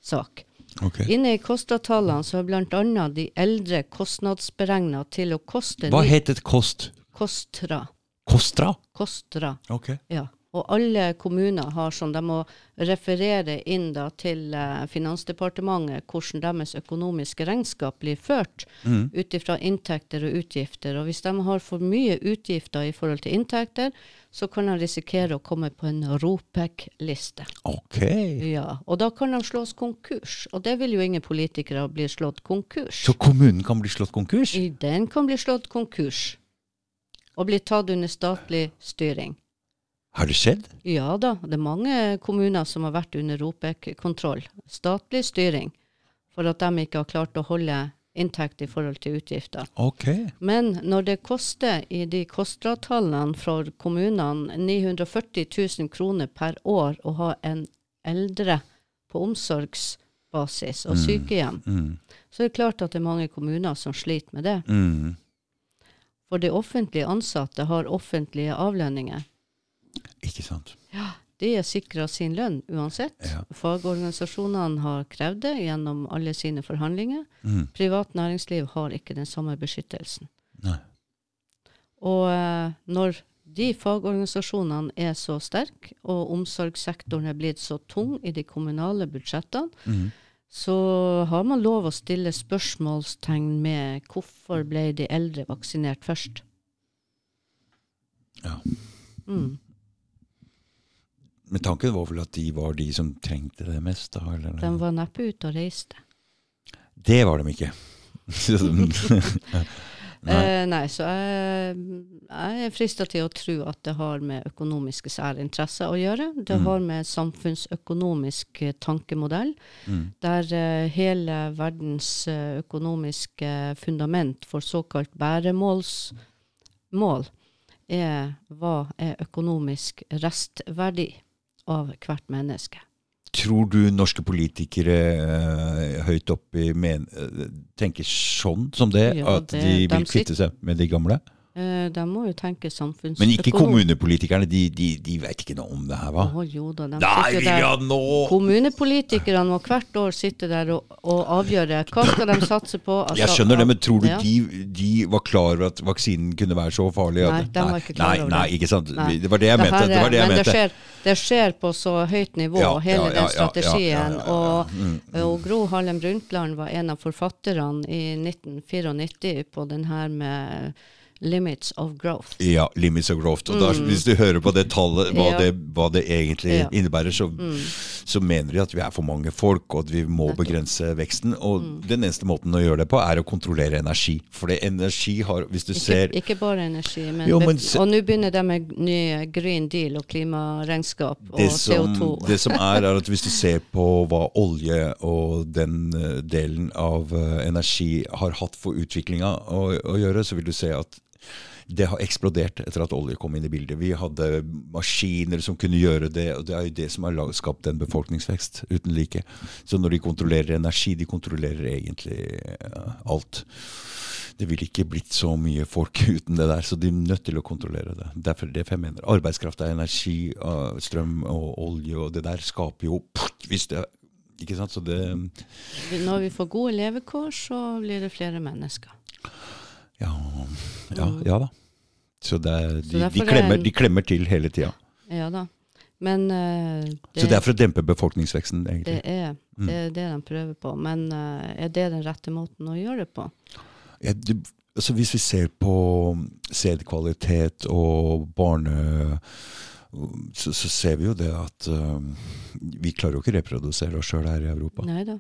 sak. Ok. Inne i KOSTA-tallene så er bl.a. de eldre kostnadsberegna til å koste Hva heter kost? KOSTRA. Kostra? KOSTRA, Ok. ja. Og alle kommuner har sånn, de må referere inn da til eh, Finansdepartementet hvordan deres økonomiske regnskap blir ført Mm. ut ifra inntekter og utgifter. Og hvis de har for mye utgifter i forhold til inntekter, så kan de risikere å komme på en ROPEC-liste. Ok. Ja, og da kan de slås konkurs. Og det vil jo ingen politikere bli slått konkurs. Så kommunen kan bli slått konkurs? Den kan bli slått konkurs. Og bli tatt under statlig styring. Har det skjedd? Ja da, det er mange kommuner som har vært under ROPEC-kontroll. Statlig styring. For at de ikke har klart å holde inntekt i forhold til utgifter. Ok. Men når det koster i de KOSTRA-tallene for kommunene 940 000 kroner per år å ha en eldre på omsorgsbasis og sykehjem, Mm. så er det klart at det er mange kommuner som sliter med det. Mm. For de offentlige ansatte har offentlige avlønninger. Ikke sant. De er sikra sin lønn uansett. Ja. Fagorganisasjonene har krevd det gjennom alle sine forhandlinger. Mm. Privat næringsliv har ikke den samme beskyttelsen. Nei. Og eh, når de fagorganisasjonene er så sterke, og omsorgssektoren er blitt så tung i de kommunale budsjettene, Mm. så har man lov å stille spørsmålstegn med hvorfor ble de eldre vaksinert først. Ja. Mm. Men tanken var vel at de var de som trengte det mest, da? Eller? De var neppe ute og reiste. Det var de ikke. Nei. Eh, nei, så jeg, jeg er frista til å tro at det har med økonomiske særinteresser å gjøre. Det Mm. har med samfunnsøkonomisk eh, tankemodell, Mm. der eh, hele verdens eh, økonomiske fundament for såkalt bæremålsmål er hva er økonomisk restverdi av hvert menneske. Tror du norske politikere eh, høyt oppe i men, eh, tenker sånn som det? Ja, at de de vil kvitte seg med de gamle? Eh, de må jo tenke samfunnsøkonomisk. Men ikke kommunepolitikerne. De, de, de vet ikke noe om det her, hva? Å jo da, de Nei, sitter der. Nå Kommunepolitikerne må hvert år sitte der og, og avgjøre hva skal de satse på. altså, Jeg skjønner det, men tror du ja. de, de var klar over at vaksinen kunne være så farlig? at- Nei, de var ikke klar over over Nei, det. ikke sant? Nei. Det var det jeg Det mente. Det var det jeg men det skjer, det skjer på så høyt nivå, Ja, hele ja, den strategien. Mm, og Gro Harlem Brundtland var en av forfatterne i 1994 på den her med limits of growth. Ja, limits of growth. Og da, hvis du hører på det tallet, hva, Mm. Ja. det, hva det egentlig Ja. innebærer, så, så mener de at vi er for mange folk, og at vi må Nettopp. begrense veksten. Og den eneste måten å gjøre det på, er å kontrollere energi. For det energi har Hvis du Ikke, ser ikke bare energi, men, Jo, men Og nå begynner det med ny Green Deal og klimaregnskap og som, CO2. det som er, er at hvis du ser på hva olje og den eh, delen av eh, energi har hatt for utviklinga å, å gjøre, så vil du se at det har eksplodert etter at olje kom inn i bildet. Vi hadde maskiner som kunne gjøre det, og det er jo det som har skapt en befolkningsvekst uten like. Så når de kontrollerer energi, de kontrollerer egentlig eh, alt. Det ville ikke blitt så mye folk uten det der, så de er nødt til å kontrollere det. Derfor det jeg mener. Arbeidskraft er energi, eh, strøm og olje, og det der skaper jo hvis det, Ikke sant? Så det Når vi får gode levekår, så blir det flere mennesker. Ja, ja, ja da. Så det er, Så de, de, er klemmer, de klemmer til hele tida. Ja da. Men det, Så det er for å dempe befolkningsveksten, det egentlig. er Mm. det, er det de prøver på. Men eh, er det den rette måten å gjøre det på? Ja, det, altså hvis vi ser på sædkvalitet og barne... Så, så ser vi jo det at uh, vi klarer jo ikke å reprodusere oss sjøl her i Europa. Neida.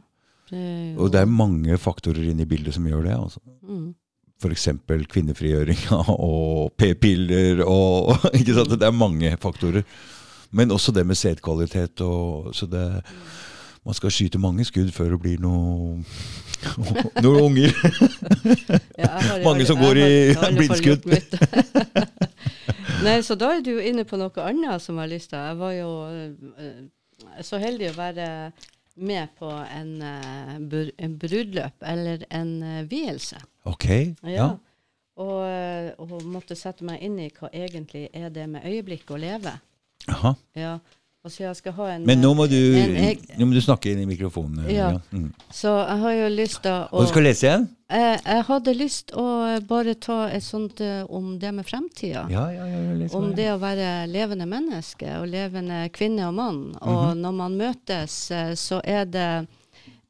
Det jo- Og det er mange faktorer inne i bildet som gjør det. altså. mm. F.eks. kvinnefrigjøringa og p-piller og ikke sant? Det er mange faktorer. Men også det med sædkvalitet. og- Så det, man skal skyte mange skudd før det blir noe, noen unger. Ja, har- Mange som går i blindskudd. Nei, så da er du inne på noe annet som jeg har lyst til. Jeg var jo eh, så heldig å være med på en, eh, en brudløp, eller en vielse. Ok, ja. Og, eh, og måtte sette meg inn i hva egentlig er det med øyeblikk å leve. Aha. Ja. Og så jeg skal ha en Men nå må du, en nå må du snakke inn i mikrofonen. Ja. Mm. Så jeg har jo lyst til å Og du skal lese igjen? jeg, jeg hadde lyst å bare ta et sånt eh, om det med fremtida. Ja, ja, ja. ja Om det å være levende menneske og levende kvinne og mann. Og når man møtes, eh, så er det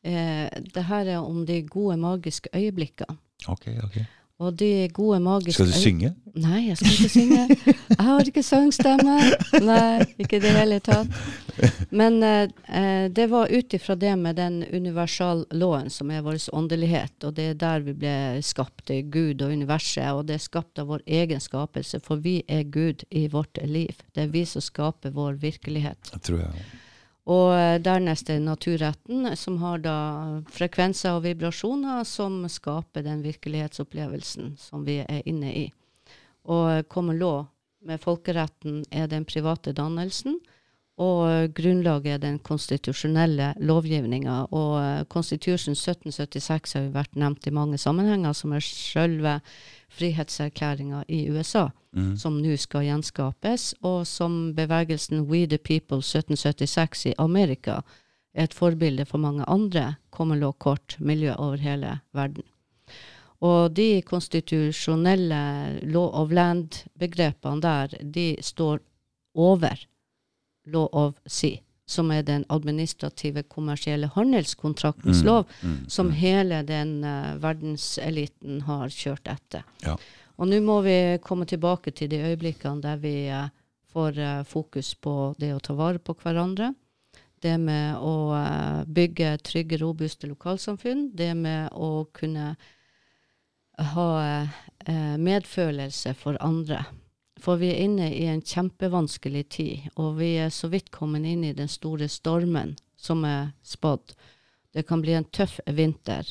eh, Det her er om de gode, magiske øyeblikkene. Ok, ok. Og de gode, magiske Skal du synge? Nei, jeg skal ikke synge. Jeg har ikke sangstemme. Nei, ikke i det hele tatt. Men eh, eh, det var ut ifra det med den universalloven som er vår åndelighet, og det er der vi ble skapt. Det er Gud og universet, og det er skapt av vår egen skapelse, for vi er Gud i vårt liv. Det er vi som skaper vår virkelighet. Jeg tror jeg. Og eh, dernest er naturretten, som har da frekvenser og vibrasjoner som skaper den virkelighetsopplevelsen som vi er inne i. Og eh, common law med folkeretten er den private dannelsen, og eh, grunnlaget er den konstitusjonelle lovgivninga. Og eh, Constitution 1776 har jo vært nevnt i mange sammenhenger, som er selve frihetserklæringa i USA Mm. som nå skal gjenskapes, og som bevegelsen We the People 1776 i Amerika er et forbilde for mange andre common law court miljø over hele verden. Og de konstitusjonelle law of land-begrepene der, de står over law of sea, som er den administrative kommersielle handelskontraktens Mm, lov, mm, som mm. hele den uh, verdenseliten har kjørt etter. Ja. Og nå må vi komme tilbake til de øyeblikkene der vi uh, får uh, fokus på det å ta vare på hverandre. Det med å bygge trygge, robuste lokalsamfunn. Det med å kunne ha medfølelse for andre. For vi er inne i en kjempevanskelig tid, og vi er så vidt kommet inn i den store stormen som er spådd. Det kan bli en tøff vinter.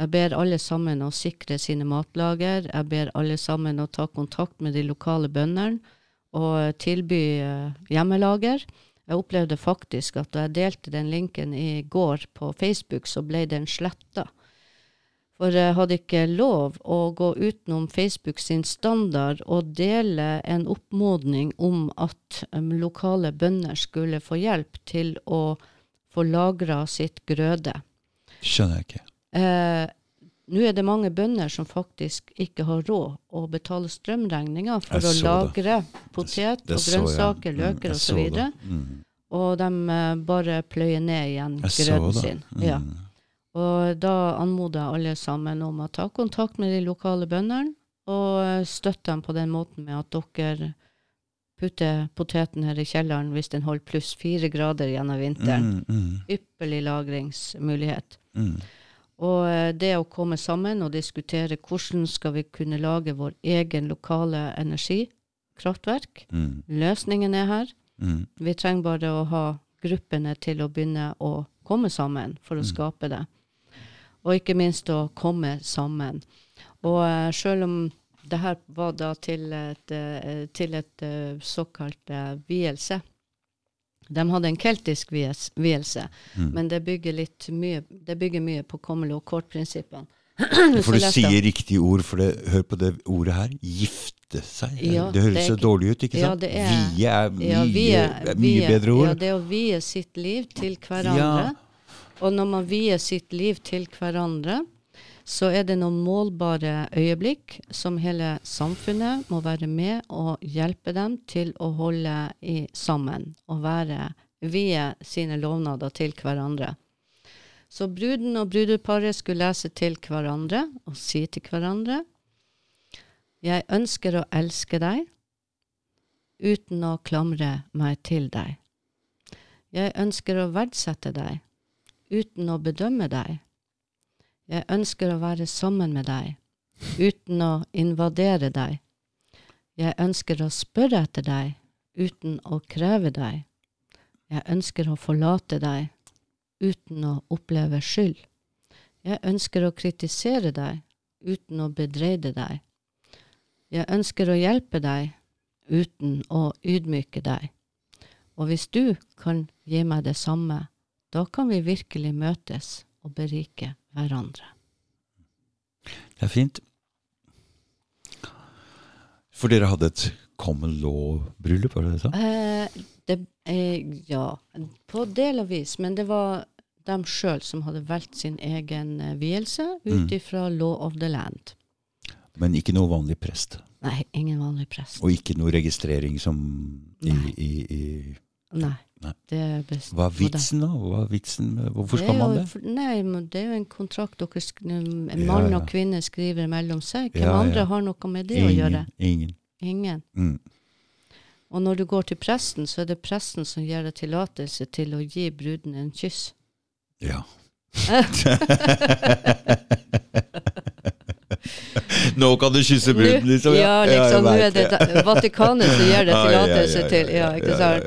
Jeg ber alle sammen å sikre sine matlager. Jeg ber alle sammen å ta kontakt med de lokale bøndene og tilby eh, hjemmelager. Jeg opplevde faktisk at da jeg delte den linken i går på Facebook, så ble den sletta. For jeg hadde ikke lov å gå utenom Facebook sin standard og dele en oppmodning om at lokale bønder skulle få hjelp til å få lagra sitt grøde. Skjønner jeg ikke. Eh, Nå er det mange bønder som faktisk ikke har råd å betale strømregninger for Jeg å lagre det. potet Det og grønnsaker, Mm, løker osv. så det. Og, Mm. og de eh, bare pløyer ned igjen Jeg så det. sin. Mm. Ja. Og da anmoder jeg alle sammen om å ta kontakt med de lokale bøndene. og støtte dem på den måten med at dere putter poteten her i kjelleren hvis den holder pluss fire grader gjennom vinteren. Mm, mm, Ypperlig lagringsmulighet. mm. Og eh, det å komme sammen og diskutere hvordan skal vi kunne lage vår egen lokale energikraftverk. Mm, Løsningen er her. mm, Vi trenger bare å ha gruppene til å begynne å komme sammen for å Mm. skape det. Og ikke minst å komme sammen. Og uh, selv om det her var da til et, eh, til et eh, såkalt eh, vielse De hadde en keltisk vielse, mm. men det bygger, litt mye, det bygger mye på kommel- og kort-prinsippene. For du sier riktig ord, for det, hør på det ordet her. Gifte seg. Det, Ja, det høres det er så dårlig ut, ikke Ja, sant? er- vie er mye, Ja, vie- er mye vie- bedre ord. Ja, det å vie sitt liv til hverandre. Ja. Og når man vier sitt liv til hverandre, så er det noen målbare øyeblikk som hele samfunnet må være med og hjelpe dem til å holde i sammen og være vie sine lovnader til hverandre. Så bruden og brudeparet skulle lese til hverandre og si til hverandre Jeg ønsker å elske deg uten å klamre meg til deg. Jeg ønsker å verdsette deg uten å bedømme deg. Jeg ønsker å være sammen med deg uten å invadere deg. Jeg ønsker å spørre etter deg uten å kreve deg. Jeg ønsker å forlate deg uten å oppleve skyld. Jeg ønsker å kritisere deg uten å bedreide deg. Jeg ønsker å hjelpe deg uten å ydmyke deg. Og hvis du kan gi meg det samme, da kan vi virkelig møtes og berike hverandre. Det er fint. For dere hadde et common law-bryllup, var det det du sa? Eh, det, eh, ja, på del og vis, men det var dem sjøl som hadde valgt sin egen eh, vielse ut Mm. law of the land. Men ikke noe vanlig prest. Nei, ingen vanlig prest. Og ikke noe registrering som i, Nei. i, i Nei. Hva er vitsen, da? Er vitsen hvorfor skal man det? Nei, det er jo en kontrakt dere en mann ja. og kvinne skriver mellom seg. Hvem Ja, andre har noe med det å gjøre? Ingen. Ingen. Mm. Og når du går til presten, så er det presten som gir deg tillatelse til å gi bruden en kyss. Ja. Nå kan du kysse bruden, liksom. ja, liksom, nå er det Vatikanet som gir deg Ja, ja, tillatelse ja, til. ja, Ja, ja, ikke ja, sant?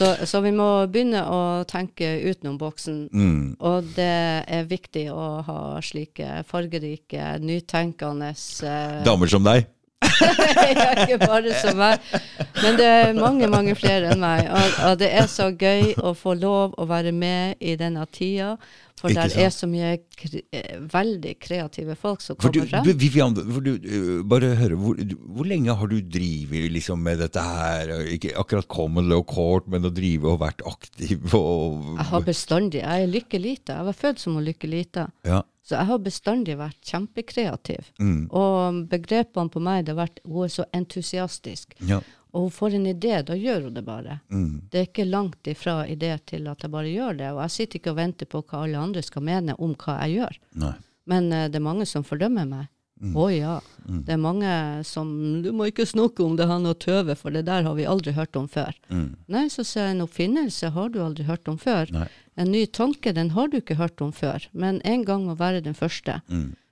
Så, så vi må begynne å tenke utenom boksen. Mm. Og det er viktig å ha slike fargerike, nytenkende eh, Damer som deg. ikke bare som meg, men det er mange, mange flere enn meg. Og, og det er så gøy å få lov å være med i denne tida, for det er så mye kre eh, veldig kreative folk som kommer frem. du, Vivian, du, øh, bare høre, hvor, hvor lenge har du drevet liksom, med dette her? Ikke akkurat common law court, men å drive og vært aktiv og Jeg har bestandig, jeg er Lykke Lita. Jeg var født som Lykke Lita. Ja. Så jeg har bestandig vært kjempekreativ. Mm. Og begrepene på meg, det har vært hun er så entusiastisk. ja. Og hun får en idé, da gjør hun det bare. Mm. Det er ikke langt ifra idé til at jeg bare gjør det. Og jeg sitter ikke og venter på hva alle andre skal mene om hva jeg gjør. Nei. Men uh, det er mange som fordømmer meg. Å ja. Mm. Det er mange som Du må ikke snakke om det han og tøve, for det der har vi aldri hørt om før. Mm. Nei, så sier jeg en oppfinnelse har du aldri hørt om før. Nei. En ny tanke den har du ikke hørt om før, men en gang må være den første.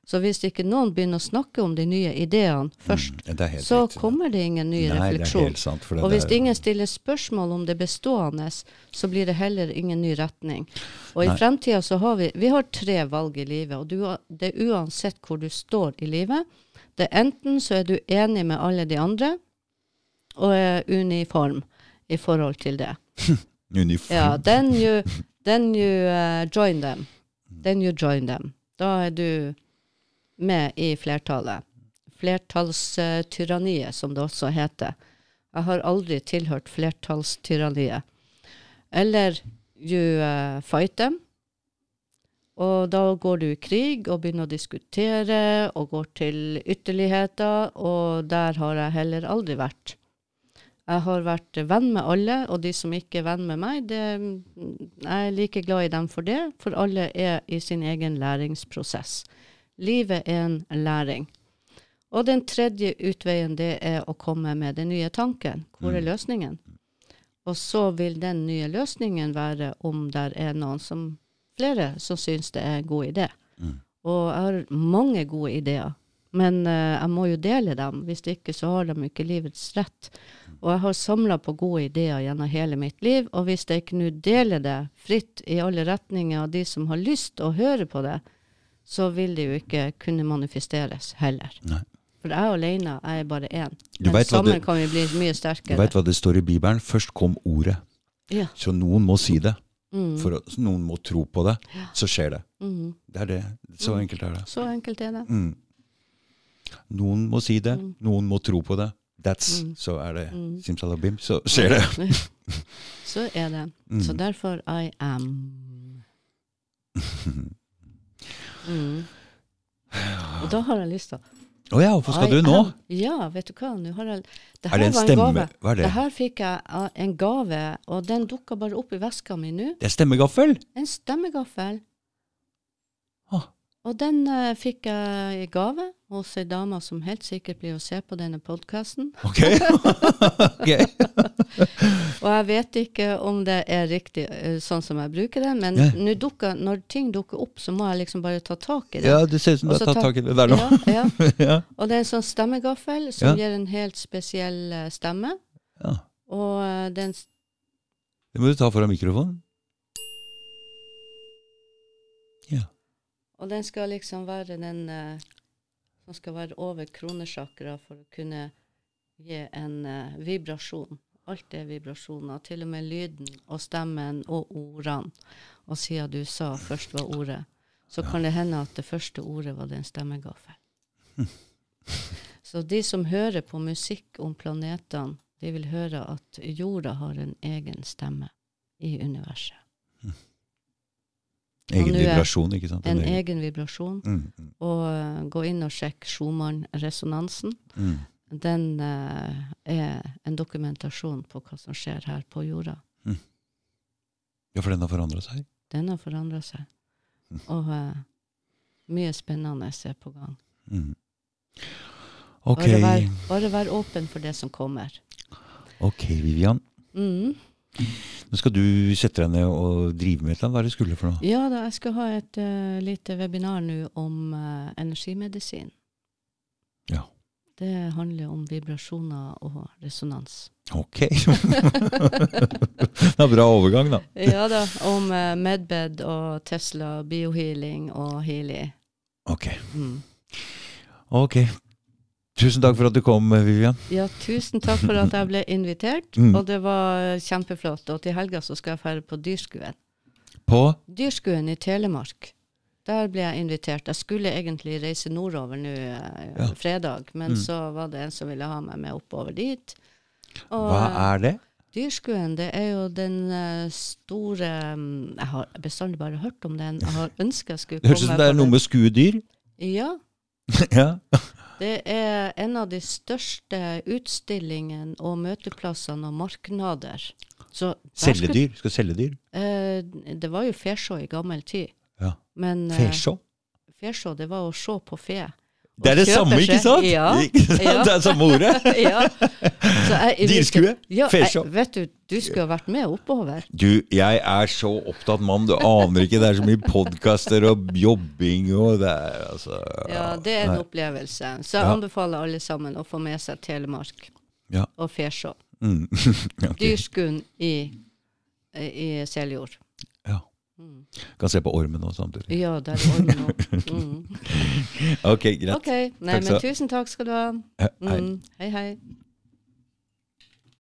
Mm. Så hvis ikke noen begynner å snakke om de nye ideene først, Mm. Er helt så riktig. kommer det ingen ny Nei, refleksjon. sant. Det Og hvis er, ingen stiller spørsmål om det bestående, så blir det heller ingen ny retning. Og i Nei. fremtida så har vi Vi har tre valg i livet, og du, det er uansett hvor du står i livet. Det er enten så er du enig med alle de andre, og er uniform i forhold til det. Uniform. Ja, then you, then you uh, join them. Then you join them. Da er du med i flertallet. Flertallstyranniet, som det også heter. Jeg har aldri tilhørt flertallstyranniet. Eller you uh, fight them. Og da går du i krig og begynner å diskutere og går til ytterligheter, og der har jeg heller aldri vært. Jeg har vært venn med alle, og de som ikke er venn med meg, det, jeg er like glad i dem for det, for alle er i sin egen læringsprosess. Livet er en læring. Og den tredje utveien, det er å komme med den nye tanken. Hvor er Mm. løsningen? Og så vil den nye løsningen være om det er noen som flere som syns det er en god idé. Mm. Og jeg har mange gode ideer, men uh, jeg må jo dele dem. Hvis ikke så har de ikke livets rett. Og jeg har samla på gode ideer gjennom hele mitt liv, og hvis jeg ikke nå deler det fritt i alle retninger av de som har lyst å høre på det, så vil det jo ikke kunne manifesteres heller. Nei. For jeg alene jeg er bare én. Men sammen det- kan vi bli mye sterkere. Du veit hva det står i Bibelen? Først kom ordet. Ja. Så noen må si det. Mm. For noen må tro på det. Så skjer det. Mm. Det er det. Så Mm. enkelt er det. Så enkelt er det. Mm. Noen må si det. Mm. Noen må tro på det. That's, Mm. Så er det simsalabim. Så skjer det. Så er det. Så derfor I am. Mm. Og da har jeg lyst til Å ja, hvorfor skal du nå? Ja, vet du hva. Nå har jeg det Er det en var stemme? gave. Hva er det? Det her fikk jeg en gave, og den dukka bare opp i veska mi nå. Det er stemmegaffel! En stemmegaffel. Ah. Og den uh, fikk jeg i gave hos ei dame som helt sikkert blir å se på denne podkasten. Ok. okay. Og jeg vet ikke om det er riktig eh, sånn som jeg bruker det, men yeah. dukker, når ting dukker opp, så må jeg liksom bare ta tak i det. Ja, det ser ut som du har tatt tak i det der nå. Ja, ja. Ja. Og det er en sånn stemmegaffel som gir en helt spesiell eh, stemme. Ja. Og eh, den Det må du ta foran mikrofonen. Ja. Og den skal liksom være den eh, som skal være over kronesjakra for å kunne gi en uh, vibrasjon. Alt er vibrasjoner, til og med lyden og stemmen og ordene. Og siden du sa først var ordet, så kan det hende at det første ordet var den stemmegaffelen. Så de som hører på musikk om planetene, de vil høre at jorda har en egen stemme i universet. Egen vibrasjon, ikke sant? En egen vibrasjon. Mm, mm, Og uh, gå inn og sjekk Schumann-resonansen. mm. Den uh, er en dokumentasjon på hva som skjer her på jorda. Ja, for den har forandra seg? Den har forandra seg. Mm. Og uh, mye spennende er på gang. Mm. Ok, Bare vær, bare vær åpen for det som kommer. ok, Vivian. Mm. Nå skal du sette deg ned og drive med et eller annet. Hva er det du skulle for noe? Ja da, jeg skal ha et uh, lite webinar nå om uh, energimedisin. Ja. Det handler om vibrasjoner og resonans. Ok. det er bra overgang, da. Ja da, om uh, Medbed og Tesla, biohealing og Healy. Ok. Mm. Ok. Tusen takk for at du kom, Vivian. Ja, tusen takk for at jeg ble invitert, Mm. og det var kjempeflott. Og til helga så skal jeg dra på Dyrskuen. På Dyrskuen i Telemark. Der ble jeg invitert. Jeg skulle egentlig reise nordover nå eh, Ja. fredag, men Mm. så var det en som ville ha meg med oppover dit. Og, Hva eh, er det? Dyrskuen, det er jo den eh, store mm, Jeg har bestandig bare hørt om den. Jeg har ønsket jeg skulle Det høres ut som det er noe med skuedyr. Ja, ja. Det er en av de største utstillingene og møteplassene og marknader. Så dyr? skulle- Selgedyr. Skal selge dyr. Eh, det var jo fesjå i gammel tid. Ja. Men eh, Fesjå. fesjå, det var å se på fe. Det er det samme, ikke sant? Ja, ja. Det er samme ordet. ja. Dyrskue, Ja, vet du, du skulle ha vært med oppover. Du, jeg er så opptatt mann, du aner ikke. Det er så mye podkaster og jobbing og det er altså Ja, det er en nei. opplevelse. Så jeg Ja. anbefaler alle sammen å få med seg Telemark Ja. og fesjå. Mm. okay. Dyrskuen i, i Seljord. Mm. Kan se på ormen nå samtidig. Ja, det er ormen òg. Mm. Ok, greit. Okay. Nei, Takk men tusen takk skal du ha. Mm. Hei, hei.